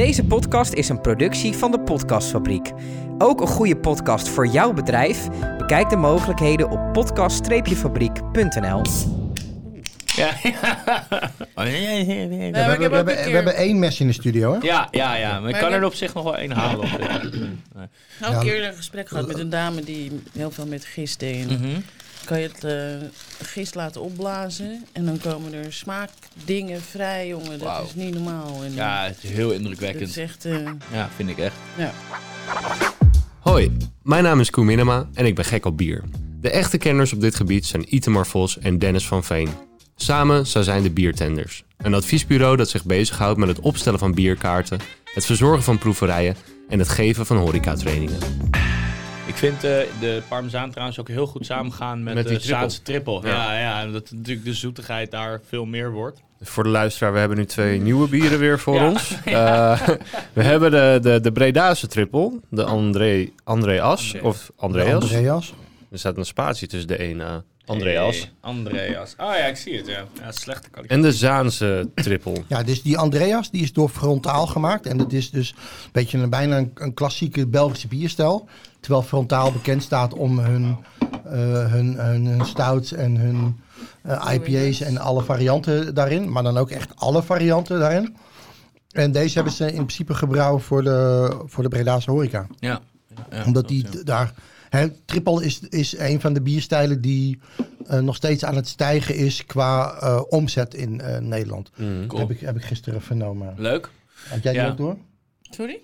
Deze podcast is een productie van de Podcastfabriek. Ook een goede podcast voor jouw bedrijf? Bekijk de mogelijkheden op podcast-fabriek.nl. Ja, we, hebben, we, één mes in de studio, hè? ja, ja, ja, maar ik kan er op zich nog wel één halen. Nou, een keer een gesprek gehad met een dame die heel veel met gist deed. Kan je het eh, gist laten opblazen en dan komen er smaakdingen vrij, jongen. Dat is niet normaal. En, Ja, het is heel dat indrukwekkend. is echt... eh, Ja, vind ik echt. ja. Hoi, mijn naam is Koen Minema en ik ben gek op bier. De echte kenners op dit gebied zijn Itemar Vos en Dennis van Veen. Samen zij zijn de Biertenders. Een adviesbureau dat zich bezighoudt met het opstellen van bierkaarten, het verzorgen van proeverijen en het geven van horecatrainingen. Ik vind eh, de parmezaan trouwens ook heel goed samengaan met, Met die de Zaanse triple. Ja. Ja. Ja, en dat natuurlijk de zoetigheid daar veel meer wordt. Voor de luisteraar, we hebben nu twee nieuwe bieren weer voor Ja. ons. Eh, we hebben de, de, de Bredase triple, de André, André As, André. of Andreas. Andreas. Er staat een spatie tussen de ene Andreas Hey, Andreas. Oh ja, ik zie het. Ja, ja slechte kwaliteit. en de Zaanse triple. Ja, dus die Andreas die is door Frontaal gemaakt. En dat is dus een beetje een, bijna een, een klassieke Belgische bierstijl. Terwijl Frontaal bekend staat om hun, eh, hun, hun, hun stouts en hun eh, IPA's en alle varianten daarin. Maar dan ook echt alle varianten daarin. En deze hebben ze in principe gebrouwen voor de, voor de Bredaanse horeca. Ja. ja Omdat dat, die ja. daar. Hè, triple is, is een van de bierstijlen die eh, nog steeds aan het stijgen is qua eh, omzet in eh, Nederland. Mm. Cool. Heb, ik, heb ik gisteren vernomen. Leuk. Had jij die Ja. ook door? Sorry?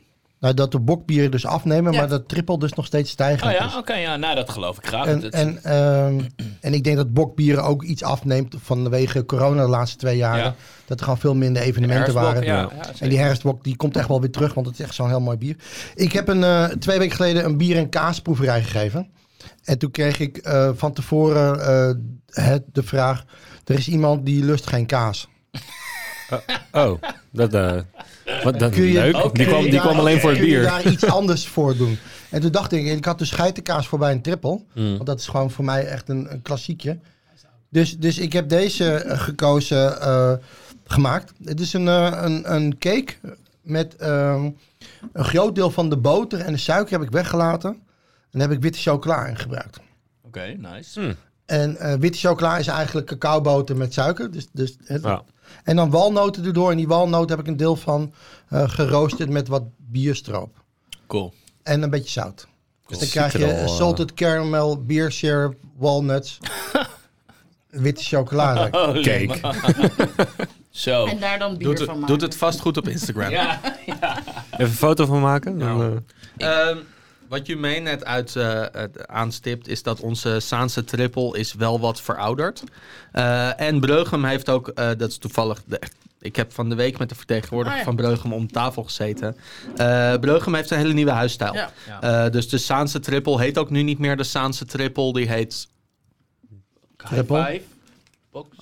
Nou, dat de bokbieren dus afnemen, Ja. maar dat triple dus nog steeds stijgen Oh ja, is. oké. ja, nou, dat geloof ik graag. En, Het- en, ehm, en ik denk dat bokbieren ook iets afneemt vanwege corona de laatste twee jaren. Ja. Dat er gewoon veel minder evenementen waren. ja. En die herfstbok die komt echt wel weer terug, want het is echt zo'n heel mooi bier. Ik heb een, eh, twee weken geleden een bier- en kaasproeverij gegeven. En toen kreeg ik eh, van tevoren eh, het, de vraag... Er is iemand die lust geen kaas. Oh, dat, eh wat, dat Kun je- leuk. Oké. Die kwam, die kwam alleen voor het kun je bier. daar iets anders voor doen? En toen dacht ik, ik had dus geitenkaas voorbij een triple. Mm. Want dat is gewoon voor mij echt een, een klassiekje. Dus, dus ik heb deze eh, gekozen, eh, gemaakt. Het is een, eh, een, een cake met ehm, een groot deel van de boter en de suiker heb ik weggelaten. En daar heb ik witte chocola in gebruikt. Oké, nice. Hm. En eh, witte chocola is eigenlijk cacaoboter met suiker. Dus, dus het- Ja. En dan walnoten erdoor. En die walnoten heb ik een deel van eh, geroosterd met wat bierstroop. Cool. En een beetje zout. Dus dan Ziet krijg er je al, eh, salted caramel, beer syrup, walnuts, witte chocolade. Holy Cake. Zo. En daar dan bier Doet van het, maken. doet het vast goed op Instagram. Ja, Even een foto van maken. Dan, Nou. eh, Ehm, wat Jumeen net uit, eh, het aanstipt, is dat onze Saanse triple is wel wat verouderd. Eh en Breugem heeft ook, eh, dat is toevallig, de, ik heb van de week met de vertegenwoordiger Ah, ja. van Breugem om tafel gezeten. Eh Breugem heeft een hele nieuwe huisstijl. Ja. Eh, dus de Saanse triple heet ook nu niet meer de Saanse triple, die heet Triple.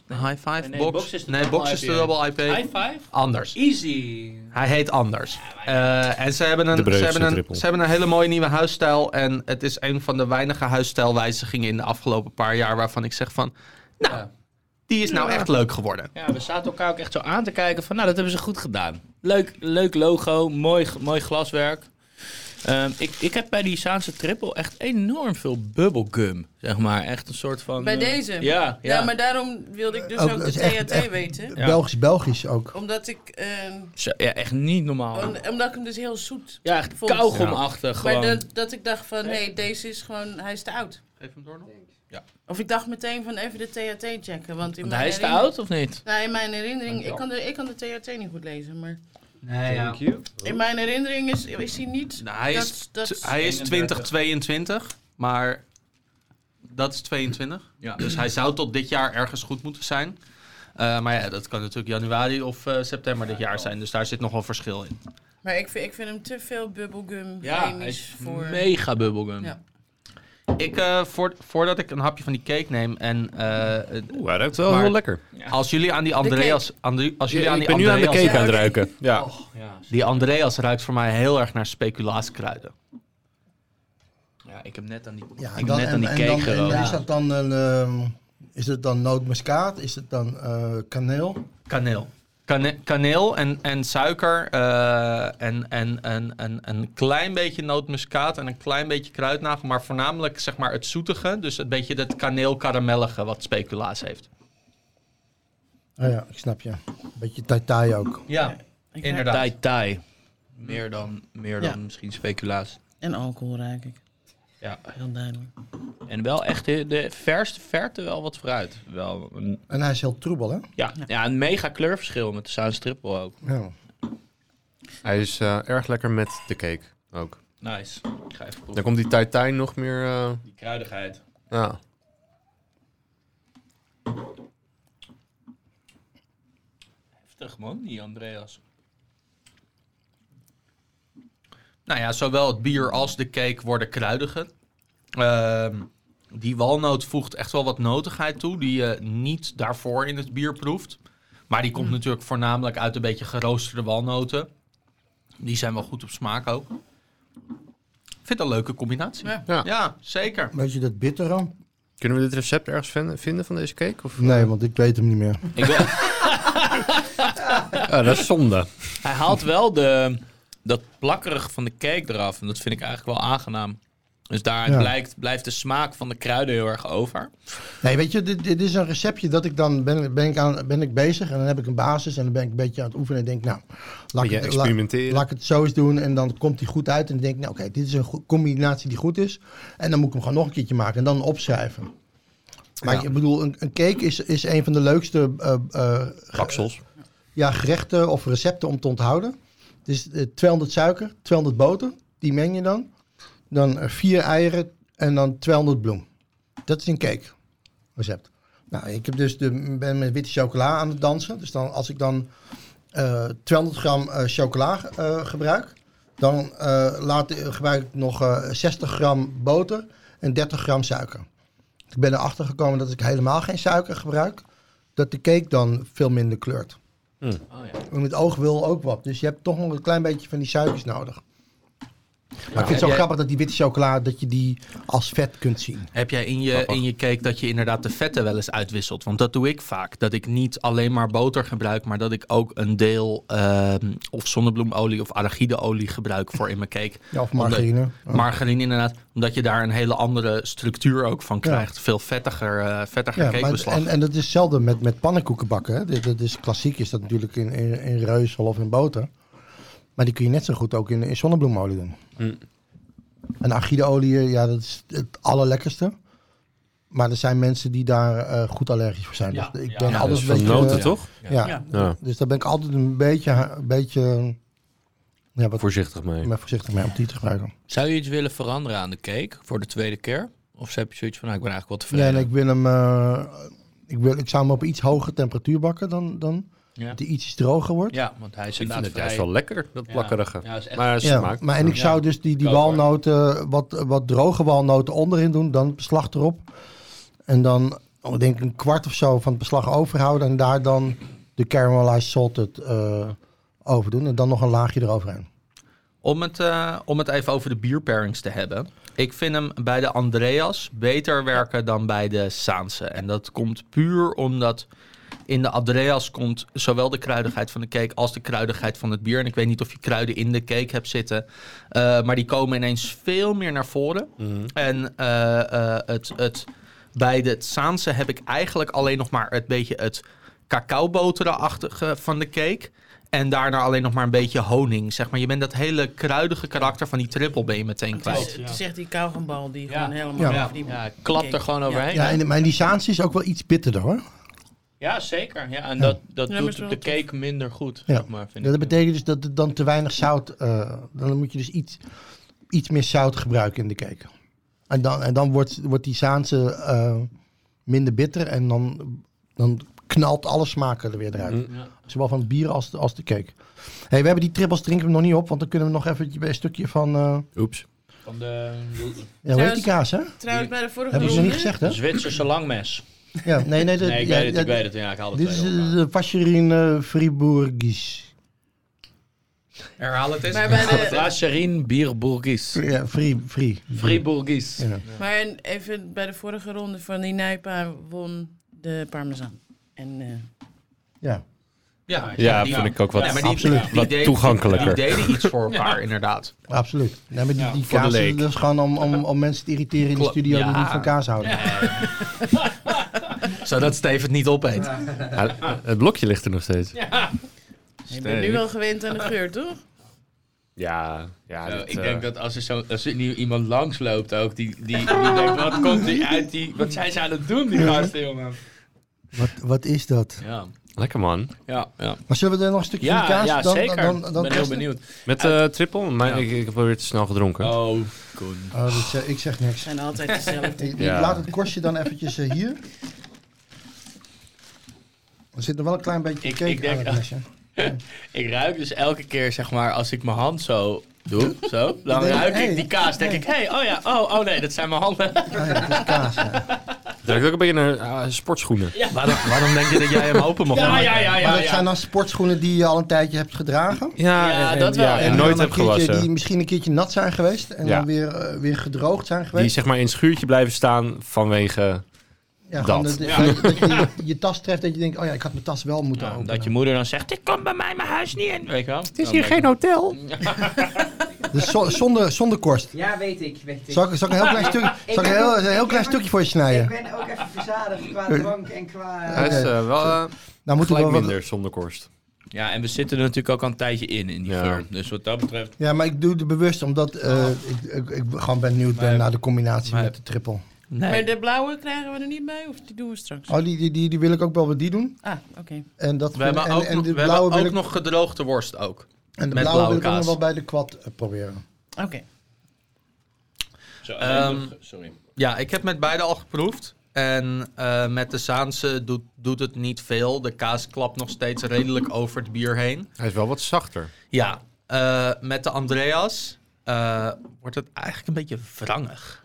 High five. Box. High Five Nee, Box. Box is de nee, double Box is de double IP. High five? Anders. Easy. Hij heet anders. Eh, en ze hebben, een, ze, hebben een, ze hebben een hele mooie nieuwe huisstijl. En het is een van de weinige huisstijlwijzigingen in de afgelopen paar jaar waarvan ik zeg van... Nou, Ja. die is nou echt leuk geworden. Ja, we zaten elkaar ook echt zo aan te kijken van, nou, dat hebben ze goed gedaan. Leuk, leuk logo, mooi, mooi glaswerk. Ehm, ik, ik heb bij die Saanse triple echt enorm veel bubblegum, zeg maar. Echt een soort van... Bij eh, deze? Ja, Ja. ja. maar daarom wilde ik dus Ook, ook, de echt- THT echt- weten. Ja. Belgisch-Belgisch ook. Omdat ik... eh, Zo, ja, echt niet normaal. om- omdat ik hem dus heel zoet Ja, echt vond. kauwgomachtig Maar gewoon. dat, dat ik dacht van, hé, hey, deze is gewoon... Hij is te oud. Geef hem door nog. Of ik dacht meteen van even de THT checken. Want in Want mijn hij is te oud of niet? Nou, in mijn herinnering... Ik kan, de, ik kan de THT niet goed lezen, maar... Nee, ja. In mijn herinnering is, is hij niet... Nou, hij, dat, is, dat, hij is 2022, maar dat is 22. Ja. Dus hij zou tot dit jaar ergens goed moeten zijn. Eh, maar ja, dat kan natuurlijk januari of eh, september dit jaar zijn. Dus daar zit nog wel verschil in. Maar ik vind, ik vind hem te veel bubblegum Ja, hij chemisch is voor... mega bubblegum. Ja. Ik, eh, voor, voordat ik een hapje van die cake neem en eh, Oeh, hij ruikt wel Maar- heel lekker. als jullie aan die Andreas, aan die- als jullie aan ik die ben nu aan de Andreas, cake aan het ruiken. Ja. Oh, ja. die Andreas ruikt voor mij heel erg naar speculaaskruiden. ja, ik heb net aan die, Ja, ik dan, net en, aan die cake gerookt. is dat dan een... ehm, is het dan nootmuskaat? Is het dan eh, kaneel? Kaneel. Kane- kaneel en, en suiker eh, en, en, en, en een klein beetje nootmuskaat en een klein beetje kruidnagel. Maar voornamelijk zeg maar het zoetige, dus een beetje het kaneel-karamellige wat speculaas heeft. Oh ja, ik snap je. Een beetje tai ook. Ja, inderdaad. Tai tai. Meer dan, meer dan Ja. misschien speculaas. En alcohol ruik ik. Ja. Heel duidelijk. En wel echt de, de verste verte wel wat vooruit. Wel een, En hij is heel troebel, hè? ja, ja, een mega kleurverschil met de Saanse triple ook. Ja. Hij is eh, erg lekker met de cake ook. Nice. Ik ga even proeven. Dan komt die Tai nog meer... eh, Die kruidigheid. ja. Heftig man, die Andreas. Nou ja, zowel het bier als de cake worden kruidiger. Ehm, die walnoot voegt echt wel wat notigheid toe, die je niet daarvoor in het bier proeft. Maar die komt natuurlijk voornamelijk uit een beetje geroosterde walnoten. Die zijn wel goed op smaak ook. Ik vind het een leuke combinatie. Ja. Ja. Ja, zeker. Weet je dat bittere? Kunnen we dit recept ergens vinden, vinden van deze cake? Of, Nee, want ik weet hem niet meer. Ik ben, Ja, dat is zonde. hij haalt wel de, dat plakkerig van de cake eraf. En dat vind ik eigenlijk wel aangenaam. Dus daar Ja. blijkt, blijft de smaak van de kruiden heel erg over. Nee, weet je, dit, dit is een receptje dat ik dan ben, ben, ik aan, ben ik bezig en dan heb ik een basis en dan ben ik een beetje aan het oefenen en denk, nou, laat ik, het, la- laat ik het zo eens doen en dan komt die goed uit en dan denk ik, nou oké, dit is een combinatie die goed is en dan moet ik hem gewoon nog een keertje maken en dan opschrijven. Maar Ja. ik bedoel, een, een cake is, is een van de leukste eh, eh, Baksels. ja, gerechten of recepten om te onthouden. Het is eh, 200 suiker, 200 boter, die meng je dan. Dan eh, vier eieren en dan 200 bloem. Dat is een cake recept. Nou, ik heb dus de, ben met witte chocola aan het dansen. Dus dan, als ik dan eh 200 gram eh, chocola eh, gebruik, dan laat, gebruik ik nog eh, 60 gram boter en 30 gram suiker. Ik ben erachter gekomen dat ik helemaal geen suiker gebruik, dat de cake dan veel minder kleurt. Oh, ja. En het oog wil ook wat. Dus je hebt toch nog een klein beetje van die suikers nodig. Maar ik vind het zo Jij- grappig dat die witte chocola, dat je die als vet kunt zien. Heb jij in je, Grappig. in je cake dat je inderdaad de vetten wel eens uitwisselt? Want dat doe ik vaak. Dat ik niet alleen maar boter gebruik, maar dat ik ook een deel ehm, of zonnebloemolie of arachideolie gebruik voor in mijn cake. Ja, of margarine. Margarine inderdaad, omdat je daar een hele andere structuur ook van krijgt. Veel vettiger, vettiger Ja, maar, cakebeslag. en, en dat is hetzelfde met, met pannenkoeken bakken. Hè. Dat, dat is klassiek, is dat natuurlijk in, in, in reuzel of in boter. Maar die kun je net zo goed ook in, in zonnebloemolie doen. Mm. En argideolie, ja, dat is het allerlekkerste. Maar er zijn mensen die daar eh, goed allergisch voor zijn. Ja, dus ik ja, ben ja, altijd Dat is een van beetje... noten, toch? Ja. Ja. Ja. dus daar ben ik altijd een beetje, een beetje ja, wat Voorzichtig mee. maar voorzichtig mee om die te gebruiken. Zou je iets willen veranderen aan de cake voor de tweede keer? Of heb je zoiets van, nou, ik ben eigenlijk wel Nee, tevreden? nee, ik wil hem. eh, ik, wil, ik zou hem op iets hogere temperatuur bakken dan, dan ja. dat hij ietsjes droger wordt. ja, want hij is Ik vind het juist wel lekker, dat plakkerige. Ja, is echt- Maar smaakt. maar en ik zou dus die, die walnoten, wat, wat droge walnoten onderin doen, dan het beslag erop. En dan, oh, ik denk een kwart of zo van het beslag overhouden en daar dan de caramelized salted eh over doen. En dan nog een laagje eroverheen. Om het, eh, om het even over de bierpairings te hebben. Ik vind hem bij de Andreas beter werken dan bij de Saanse. En dat komt puur omdat in de Andreas komt zowel de kruidigheid van de cake als de kruidigheid van het bier. En ik weet niet of je kruiden in de cake hebt zitten. eh, maar die komen ineens veel meer naar voren. Mhm. En eh, eh, het, het, bij de Saanse heb ik eigenlijk alleen nog maar het beetje het cacaoboterenachtige van de cake. En daarna alleen nog maar een beetje honing. Zeg maar. Je bent dat hele kruidige karakter van die triple ben je meteen Het kwijt. is, het is echt die kauwgombal die Ja. gewoon helemaal Ja. over die... Ja, klapt er gewoon overheen. Ja, en, maar die Saanse is ook wel iets bitterder hoor. Ja, zeker. Ja, en dat, dat Ja, doet de tof. cake minder goed, Ja. zeg maar, vind Dat ik. betekent dus dat er dan te weinig zout, eh, dan moet je dus iets, iets meer zout gebruiken in de cake. En dan, en dan wordt, wordt die Saanse eh, minder bitter en dan, dan knalt alle smaken er weer eruit. Mm. Ja. Zowel van het bier als de, als de cake. hey, we hebben die trippels drinken we nog niet op, want dan kunnen we nog even een stukje van, eh Oeps. Van de, ja, hoe heet die kaas hè? Trouwens, bij de vorige Hebben ze niet gezegd hè? Zwitserse langmes. Ja, nee, nee. de- Nee, ik ja, weet het, ja, ik weet het. Ja, ik haal het Dit is eh, de Vacherin Fribourgis. Herhaal het eens. Maar bij de, Vacherin Bierbourgis. Ja, Fri, Fri. Fribourgis. Ja. maar en even bij de vorige ronde van die Nijpa won de Parmesan. En eh, Ja. Ja, Ja, die- vind ik ook wat, Ja, die, absoluut. die wat deden- toegankelijker. Die deden iets voor elkaar, inderdaad. Absoluut. Nee, maar die, die kaas dat is gewoon om, om, om mensen te irriteren in de studio die niet van kaas houden. Zodat Steve het niet opeet. Ja, het blokje ligt er nog steeds. Je bent nu wel gewend aan de geur, toch? Ja, ja. Dit, ik eh, denk dat als er, zo, als er nu iemand langsloopt ook, die, die, die denkt, wat komt die uit die... Wat zijn ze aan het doen, die gasten, jongen? Wat, wat is dat? Ja, Lekker man. ja, ja. Maar zullen we er nog een stukje van Ja, kaas ja dan, zeker. dan, dan, dan ben heel benieuwd. Met eh triple? Mijn, Ja. ik, ik heb alweer te snel gedronken. Oh, Koen. Oh, ik zeg niks. Zijn altijd dezelfde. Ja. laat het korstje dan eventjes eh, hier. Er zit nog wel een klein beetje Ik- cake ik denk- aan het mesje. Ik ruik dus elke keer, zeg maar, als ik mijn hand zo doe, zo, dan denk- ruik hey, ik die kaas. denk hey. ik, hé, hey, oh ja, oh, oh nee, dat zijn mijn handen. Ah, ja, dat is kaas. ja. Het ruikt ook een beetje naar ah, sportschoenen. Waarom, waarom denk je dat jij hem open Ja, maken? ja, ja, maar ja. dat ja. zijn dan sportschoenen die je al een tijdje hebt gedragen. Ja, en- dat wel, Ja, ja. en die nooit dan heb een keertje- gewassen. Die misschien een keertje nat zijn geweest. En Ja. dan weer, eh, weer gedroogd zijn Die geweest. zeg maar in het schuurtje blijven staan vanwege... ja, dat. Dat, Ja. dat- dat je je, je tas treft dat je denkt, oh ja, ik had mijn tas wel moeten Ja, openen. dat je moeder dan zegt, ik kom bij mij mijn huis niet in. Weet je wel? Het is hier geen hotel. Dus zo- zonder, zonder korst. Ja, weet ik, weet ik. Zal ik, zal ik een heel klein, stuk, zal ik een heel, een heel klein stukje voor je Ik snijden? ben ook even verzadigd qua drank en qua... Hij is eh, wel eh, Nou moeten we wat- minder zonder korst. Ja, en we zitten er natuurlijk ook al een tijdje in, in die Ja. geur. Dus wat dat betreft... Ja, maar ik doe het bewust omdat eh, ik, ik, ik gewoon benieuwd ben naar de combinatie met de triple. Maar Nee. de blauwe krijgen we er niet bij, of die doen we straks? Oh, die, die, die, die wil ik ook wel met die doen. Ah, oké. En, dat We hebben en, ook, en nog, de we blauwe hebben wil ook ik, nog gedroogde worst ook. en de met blauwe wil blauwe ik ook nog wel bij de kwad eh, proberen. Oké. Zo, Ehm, sorry. Ja, ik heb met beide al geproefd. En eh, met de Saanse doet, doet het niet veel. De kaas klapt nog steeds redelijk over het bier heen. Hij is wel wat zachter. Ja, eh, met de Andreas eh, wordt het eigenlijk een beetje wrangig.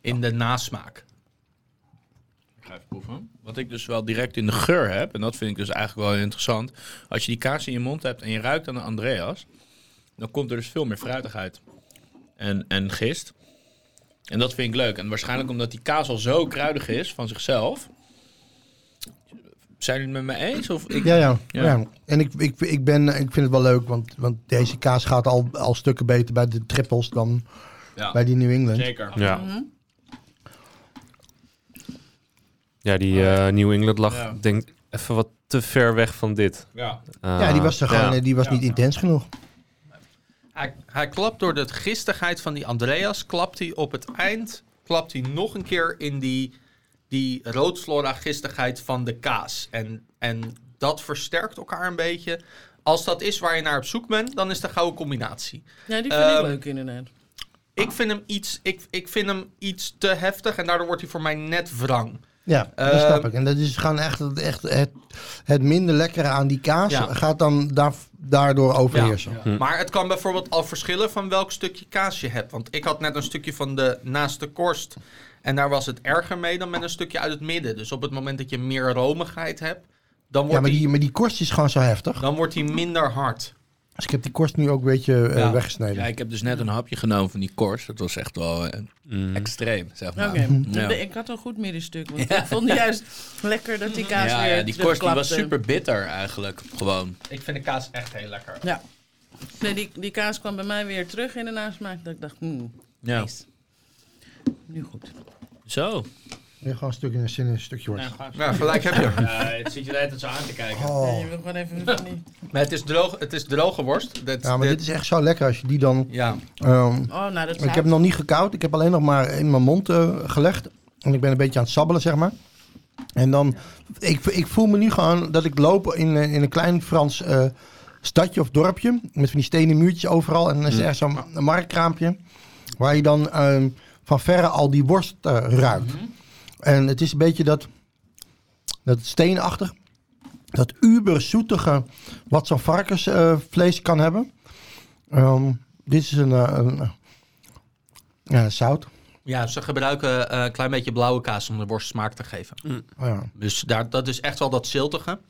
In de nasmaak. Ik ga even proeven. Wat ik dus wel direct in de geur heb, en dat vind ik dus eigenlijk wel interessant. Als je die kaas in je mond hebt en je ruikt aan de Andreas, dan komt er dus veel meer fruitigheid en, en gist. En dat vind ik leuk. En waarschijnlijk omdat die kaas al zo kruidig is van zichzelf. Zijn jullie het met me eens? Of ik... Ja, ja. Ja. ja. En ik, ik, ik, ben, ik vind het wel leuk, want, want deze kaas gaat al, al stukken beter bij de trippels dan Ja, bij die New England. zeker. Ja, Mhm. Ja die eh, New England lag, Ja. denk even wat te ver weg van dit. Ja. Eh, Ja, die was, er gewoon, ja. eh, die was Ja. niet intens genoeg. Hij, hij klapt door de gistigheid van die Andreas, klapt hij op het eind, klapt hij nog een keer in die, die roodflora gistigheid van de kaas. En, en dat versterkt elkaar een beetje. Als dat is waar je naar op zoek bent, dan is het een gouden combinatie. Ja, die vind ik Ehm, leuk inderdaad. Ik vind, hem iets, ik, ik vind hem iets te heftig en daardoor wordt hij voor mij net wrang. Ja, dat Ehm, snap ik. En dat is gewoon echt, echt het, het minder lekkere aan die kaas Ja. gaat dan daar, daardoor overheersen. Ja. Maar het kan bijvoorbeeld al verschillen van welk stukje kaas je hebt. Want ik had net een stukje van de naaste korst. En daar was het erger mee dan met een stukje uit het midden. Dus op het moment dat je meer romigheid hebt, dan Ja, wordt, maar die, die, maar die korst is gewoon zo heftig. dan wordt die minder hard. Dus ik heb die korst nu ook een beetje eh, Ja. weggesneden. Ja, ik heb dus net een hapje genomen van die korst. Dat was echt wel eh, Mm. extreem, zeg maar. Oké, Ja. ik had een goed middenstuk. Want ik vond juist lekker dat die kaas Ja, weer ja, die korst die was super bitter eigenlijk. Gewoon. Ik vind de kaas echt heel lekker. Ja. Nee, die, die kaas kwam bij mij weer terug in de nasmaak. Dat ik dacht, hmm, Ja. nice. Nu goed. Zo. Weer gewoon een stukje, een, een stukje worst. Ja, gelijk heb je. Ja, het zit je de hele tijd zo aan te kijken. Oh. je wil gewoon even. Maar het is, droog, het is droge worst. Dat, Ja, maar dit is echt zo lekker als je die dan... ja. ehm, Oh, nou, dat ik heb hem nog niet gekoud. Ik heb alleen nog maar in mijn mond eh, gelegd. En ik ben een beetje aan het sabbelen, zeg maar. En dan... Ik, ik voel me nu gewoon dat ik loop in, eh, in een klein Frans eh, stadje of dorpje. Met van die stenen muurtjes overal. En dan is er echt zo'n marktkraampje. Waar je dan ehm, van verre al die worst ruikt. En het is een beetje dat... Dat steenachtig. Dat uberzoetige wat zo'n varkensvlees kan hebben. Ehm, dit is een, eh, een, ja, zout. ja, ze gebruiken eh, een klein beetje blauwe kaas om de worst smaak te geven. Oh ja. Dus daar, dat is echt wel dat ziltige.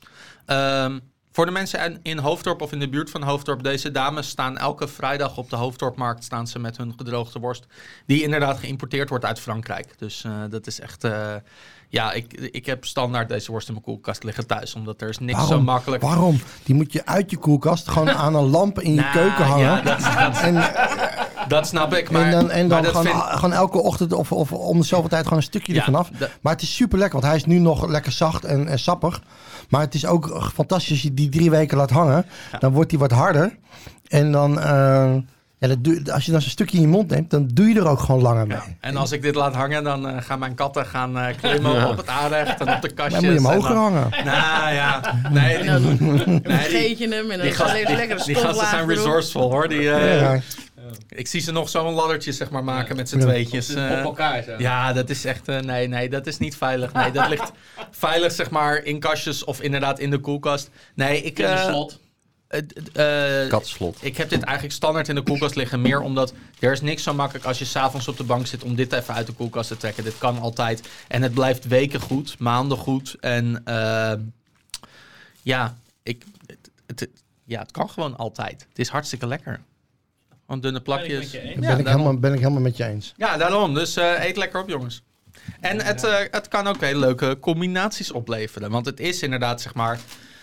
Ehm, Voor de mensen in- Hoofddorp of in de buurt van Hoofddorp, deze dames staan elke vrijdag op de Hoofddorpmarkt staan ze met hun gedroogde worst. Die inderdaad geïmporteerd wordt uit Frankrijk. Dus eh, dat is echt. eh, ja, ik, ik heb standaard deze worst in mijn koelkast liggen thuis. Omdat er is niks zo makkelijk. Waarom? Die moet je uit je koelkast gewoon aan een lamp in je Nou, keuken hangen. Ja, dat, dat, En, dat snap ik. Maar, en dan, en dan gewoon, vind- gewoon elke ochtend of, of om de zoveel tijd gewoon een stukje Ja, ervan af. Maar het is super lekker, want hij is nu nog lekker zacht en, en sappig. Maar het is ook fantastisch als je die drie weken laat hangen. Dan wordt hij wat harder. En dan, eh, ja, dat doe, als je dan zo'n stukje in je mond neemt, dan doe je er ook gewoon langer mee. En als ik dit laat hangen, dan eh, gaan mijn katten gaan eh, klimmen op het aanrecht en op de kastjes. Dan moet je hem hoger dan- hangen. Nou ja, nee, En die, dan nee, die, vergeet je hem en dan die, die, lekker die gasten zijn resourceful hoor. Die, eh, Ja. Ik zie ze nog zo'n laddertje zeg maar maken met z'n Ja. tweetjes. Op eh. elkaar zo. ja, dat is echt, eh, nee, nee, dat is niet veilig. Nee, dat ligt veilig zeg maar in kastjes of inderdaad in de koelkast. Nee, ik... In eh, slot. eh, eh, Katslot. ik heb dit eigenlijk standaard in de koelkast liggen. Meer omdat er is niks zo makkelijk als je s'avonds op de bank zit om dit even uit de koelkast te trekken. Dit kan altijd. En het blijft weken goed, maanden goed. En eh, ja, ik, het, het- ja, het kan gewoon altijd. Het is hartstikke lekker. Gewoon dunne plakjes. Ben ik. Ben, helemaal, ben ik helemaal met je eens. Ja, daarom. Dus eh, eet lekker op, jongens. En het, eh, het kan ook hele leuke combinaties opleveren. Want het is inderdaad, zeg maar...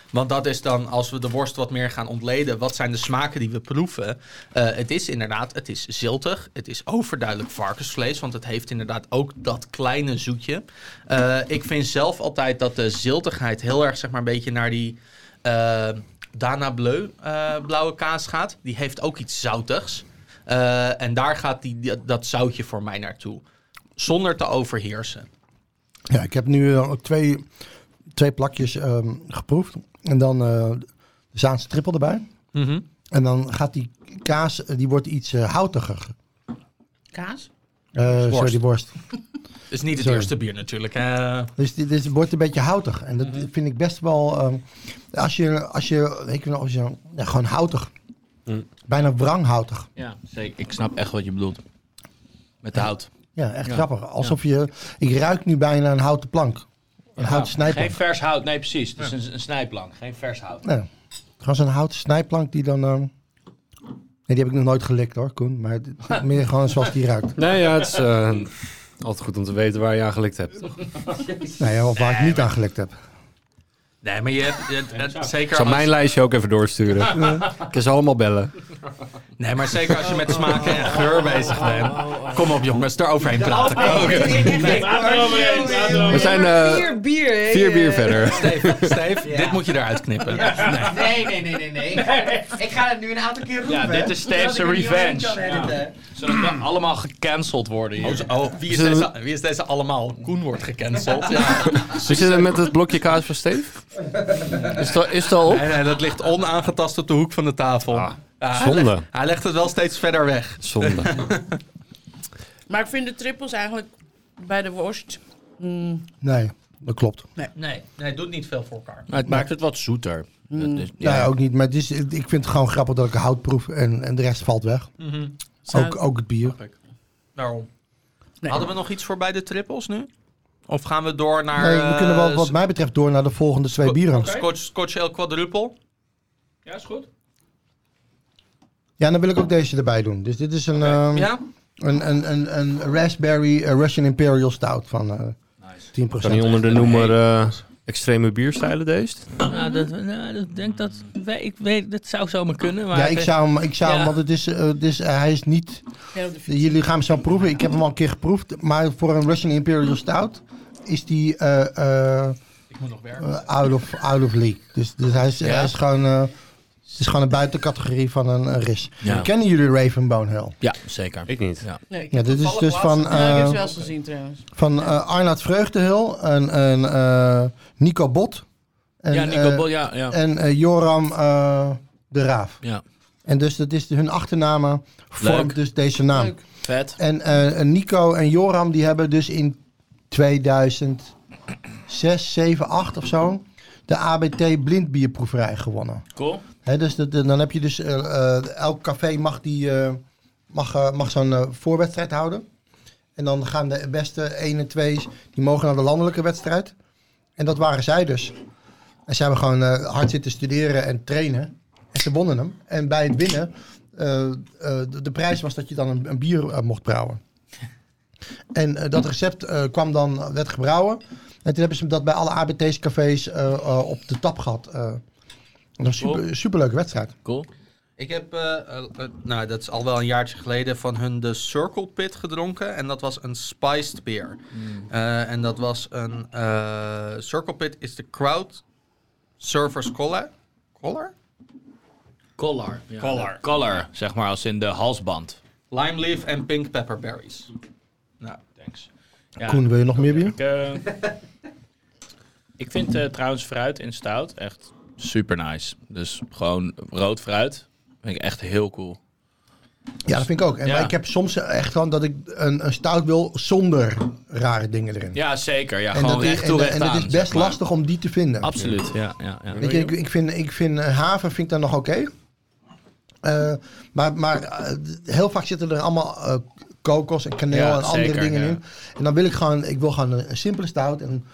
Want dat is dan, als we de worst wat meer gaan ontleden... wat zijn de smaken die we proeven? Eh, het is inderdaad, het is ziltig. Het is overduidelijk varkensvlees. Want het heeft inderdaad ook dat kleine zoetje. Eh, ik vind zelf altijd dat de ziltigheid heel erg, zeg maar, een beetje naar die... Dana Bleu eh, blauwe kaas gaat. Die heeft ook iets zoutigs. Eh, en daar gaat die, dat zoutje voor mij naartoe. Zonder te overheersen. Ja, ik heb nu eh, ook twee, twee plakjes ehm, geproefd. En dan eh de Zaanse trippel erbij. En dan gaat die kaas, die wordt iets eh, houtiger. Kaas? Eh sorry, die worst. Is niet het Sorry. eerste bier natuurlijk. hè. Dus dit, dit wordt een beetje houtig. En dat vind ik best wel... ehm, als je, als je, weet je als je ja, gewoon houtig. Bijna wranghoutig. Ja, zeker. Ik snap echt wat je bedoelt. Met de hout. Ja, echt Ja. grappig. Alsof je... Ik ruik nu bijna een houten plank. Een houten snijplank. Geen vers hout. Nee, precies. Het is een, een snijplank. Geen vers hout. Nee. Gewoon zo'n houten snijplank die dan... ehm, Nee, die heb ik nog nooit gelikt hoor, Koen. Maar het- meer gewoon zoals die ruikt. Nee, ja, het is eh, altijd goed om te weten waar je aan gelikt hebt. toch? Nee, ja, of waar ik niet aan gelikt heb. Nee, maar je hebt je- het- Ik zeker. zal Als, mijn lijstje ook even doorsturen. Ik kan ze allemaal bellen. nee, maar zeker als je met smaken en geur bezig bent. Kom op, jongens, eroverheen praten. We zijn eh, Vier bier. vier bier verder. Steve, Steve dit moet je eruit knippen. Nee, nee, nee, nee, nee. Ik ga het nu een aantal keer roepen. Ja, dit is Steve's revenge. Zodat we allemaal gecanceld worden hier. Oh, oh, wie, is deze, wie is deze allemaal? Koen wordt gecanceld. Ja. We zitten met het blokje kaas van Steve. Is al, is al op? Nee, nee, dat ligt onaangetast op de hoek van de tafel. Ja, hij zonde. legt- Hij legt het wel steeds verder weg. Zonde. Maar ik vind de trippels eigenlijk bij de worst... mm, Nee, dat klopt. Nee, nee, nee, het doet niet veel voor elkaar. Maar het maakt het wat zoeter. Dat is- Ja, ook niet. Maar het is, ik vind het gewoon grappig dat ik hout proef en, en de rest valt weg. Ook, ook het bier. Daarom. Nee. Hadden we nog iets voor bij de trippels nu? Of gaan we door naar... Nee, we kunnen wel eh, wat mij betreft door naar de volgende twee bieren. Scotch, Scotch El Quadruple? Ja, is goed. Ja, dan wil ik ook deze erbij doen. Dus dit is een, ehm, Ja? een, een, een, een raspberry eh, Russian Imperial Stout van eh 10%. Kan niet onder de noemer eh, extreme bierstijlen deze? Nou, dat, nou, dat denk dat... wij- Ik weet, dat zou zomaar kunnen. Maar Ja, ik zou hem, ik zou hem Ja. want het is, eh, het is, hij is niet... Jullie gaan hem zo proeven. Ik heb hem al een keer geproefd. Maar voor een Russian Imperial Stout is die eh, eh, Ik moet nog werken. out, of, out of league. Dus, dus hij, is, hij is gewoon... eh, het is gewoon een buitencategorie van een, een ris. Ja. Kennen jullie Ravenbone Hill? Ja, zeker. Ik niet. Ja. Nee, ik Ja, heb dit is dus van, laatst- ja, ik heb eh, ze wel eens gezien trouwens. van eh Arnoud Vreugdehil en, en eh, Nico Bot. En, ja, Nico eh, Bol, ja, ja. En eh, Joram eh, de Raaf. ja. En dus dat is hun achternamen vormt dus deze naam. Leuk. Vet. En eh, Nico en Joram die hebben dus in 2006, 7, 8 of zo de ABT blindbierproeverij gewonnen. Cool. Dus dat, dan heb je dus eh, eh, elk café mag die eh, mag, eh, mag zo'n eh, voorwedstrijd houden. En dan gaan de beste 1 en 2's die mogen naar de landelijke wedstrijd. En dat waren zij dus. En ze hebben gewoon eh, hard zitten studeren en trainen. En ze wonnen hem. En bij het winnen, eh, eh, de, de prijs was dat je dan een, een bier eh, mocht brouwen. En eh, dat recept eh, kwam dan, werd gebrouwen. En toen hebben ze dat bij alle ABT's-cafés eh, eh, op de tap gehad. Eh, een super, superleuke wedstrijd. Cool. Ik heb, nou dat is al wel een jaartje geleden, van hun de Circle Pit gedronken. En dat was een spiced beer. Eh, en dat was een, eh, Circle Pit is de Crowd Surfers Collar. Collar? Collar. Ja, Collar. zeg maar, als in de halsband. Lime leaf en pink pepper berries. Nou, Thanks. Ja, Koen, wil je nog meer bier? Ik, eh, ik vind eh, trouwens fruit in stout echt super nice. Dus gewoon rood fruit vind ik echt heel cool. Ja, dat vind ik ook. En Ja. maar ik heb soms echt gewoon dat ik een, een stout wil zonder rare dingen erin. Ja, zeker. Ja, en gewoon recht toe, en, recht en het is zeg best maar. lastig om die te vinden. Absoluut, ja. ja, ja. Weet je, ik, ik vind, ik vind eh, haven vind ik dan nog oké. Eh, maar maar heel vaak zitten er allemaal eh, kokos en kaneel Ja, en andere zeker, dingen ja. in. En dan wil ik gewoon, ik wil gewoon een, een simpele stout en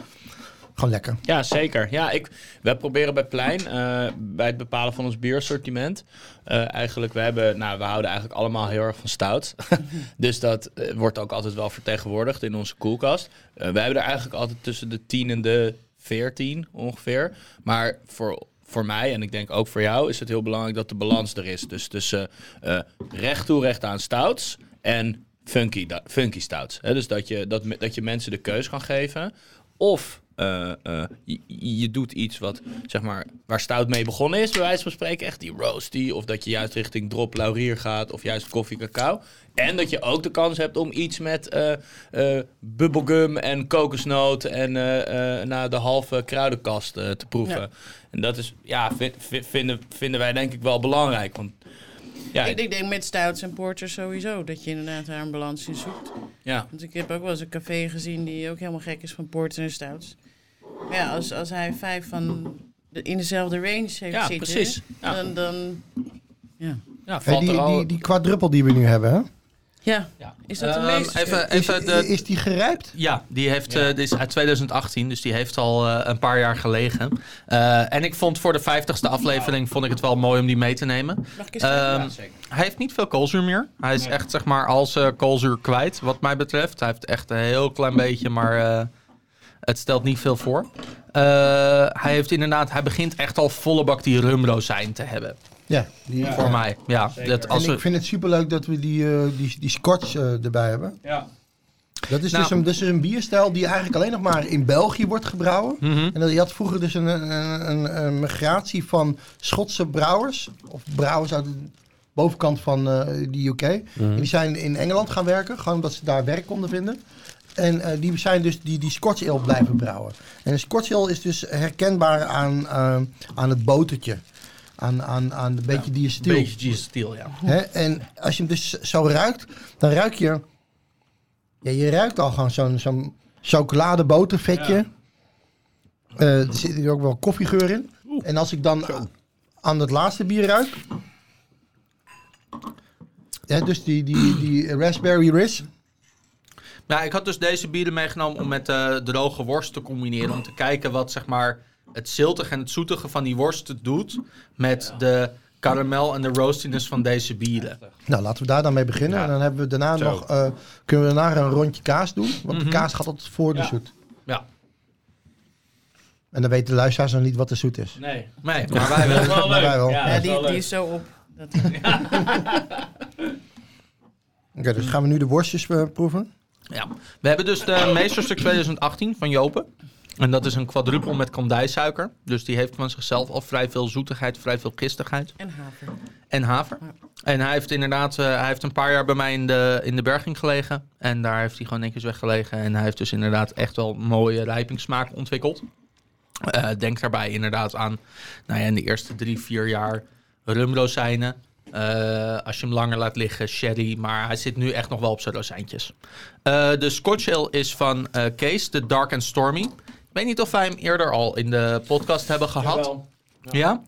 gewoon lekker. Ja, zeker. Ja, ik, wij proberen bij Plein, eh, bij het bepalen van ons bierassortiment, eh, eigenlijk, we, hebben, nou, we houden eigenlijk allemaal heel erg van stout. dus dat eh, wordt ook altijd wel vertegenwoordigd in onze koelkast. Wij hebben er eigenlijk altijd tussen de 10 en de 14 ongeveer. Maar voor, voor mij, en ik denk ook voor jou, is het heel belangrijk dat de balans er is. Dus tussen eh, recht toe, recht aan stouts en funky, funky stouts. Dus dat je, dat, dat je mensen de keus kan geven. Of eh, eh, je, je doet iets wat, zeg maar, waar stout mee begonnen is, bij wijze van spreken, echt die roasty. Of dat je juist richting drop laurier gaat, of juist koffie cacao. En dat je ook de kans hebt om iets met eh, bubblegum en kokosnoot en eh, eh, na de halve kruidenkast te proeven. Ja. En dat is, ja, vi- vi- vinden, vinden wij denk ik wel belangrijk. Want ja, Ik, ik denk met stouts en porters sowieso, dat je inderdaad daar een balans in zoekt. ja, Want ik heb ook wel eens een café gezien die ook helemaal gek is van porters en stouts. Maar ja, als, als hij vijf van de, in dezelfde range heeft Ja, zitten, precies. Ja. dan... dan ja. ja, Hey, valt die, er al... die, die quadruppel die we nu hebben, hè? Ja, ja. is dat de Ehm, meeste? even, Is, even de, is die gerijpt? Ja, die heeft, Ja. eh, dit is uit 2018, dus die heeft al eh, een paar jaar gelegen. Eh, en ik vond voor de 50ste aflevering vond ik het wel mooi om die mee te nemen. Mag ik eens Ehm, hij heeft niet veel koolzuur meer. Hij is echt zeg maar als eh, koolzuur kwijt, wat mij betreft. Hij heeft echt een heel klein beetje, maar eh, het stelt niet veel voor. Eh, hij heeft inderdaad, hij begint echt al volle bak die rumrozijn te hebben. Ja. Die, Voor mij, ja. Dat, als en we, ik vind het superleuk dat we die, eh, die, die scotch eh, erbij hebben. Ja. Dat is, Nou. dus een, dus een bierstijl die eigenlijk alleen nog maar in België wordt gebrouwen. Mhm. En dat, je had vroeger dus een, een, een, een migratie van Schotse brouwers. Of brouwers uit de bovenkant van eh, de UK. En die zijn in Engeland gaan werken. Gewoon omdat ze daar werk konden vinden. En eh, die zijn dus die, die Scotch Ale blijven brouwen. En een Scotch Ale is dus herkenbaar aan, aan het botertje. Aan, aan, aan een beetje die stiel. beetje Jesus Steel, ja. En als je hem dus zo ruikt, dan ruik je... Ja, je ruikt al gewoon zo'n zo'n chocoladebotervetje. Eh, er zit hier ook wel koffiegeur in. En als ik dan aan het laatste bier ruik... Ja, dus die, die, die raspberry riz. Nou, ik had dus deze bieren meegenomen om met eh droge worst te combineren. Om te kijken wat zeg maar het ziltige en het zoetige van die worst doet met de karamel en de roastiness van deze bieren. Nou, laten we daar dan mee beginnen. Ja. En dan hebben we daarna Zo. nog, eh, kunnen we daarna een rondje kaas doen. Want Mhm. de kaas gaat altijd voor de Ja. zoet. Ja, En dan weten de luisteraars nog niet wat de zoet is. Nee. nee, maar wij Dat is wel. wel Maar leuk. wij wel. Ja, die, wel die is zo op. Dat, Oké, dus gaan we nu de worstjes eh, proeven. Ja. We hebben dus de Meesterstuk 2018 van Jopen. En dat is een quadruppel met kandijsuiker. Dus die heeft van zichzelf al vrij veel zoetigheid, vrij veel gistigheid. en haver. En haver. En hij heeft inderdaad, eh, hij heeft een paar jaar bij mij in de, in de berging gelegen. En daar heeft hij gewoon netjes weggelegen. En hij heeft dus inderdaad echt wel mooie rijpingssmaak ontwikkeld. Eh, denk daarbij inderdaad aan, nou ja, in de eerste drie, vier jaar rumrozijnen. Eh, als je hem langer laat liggen, sherry. Maar hij zit nu echt nog wel op zijn rozijntjes. De Scotch Ale is van Kees, de Dark and Stormy. Ik weet niet of wij hem eerder al in de podcast hebben gehad. Jawel. Ja.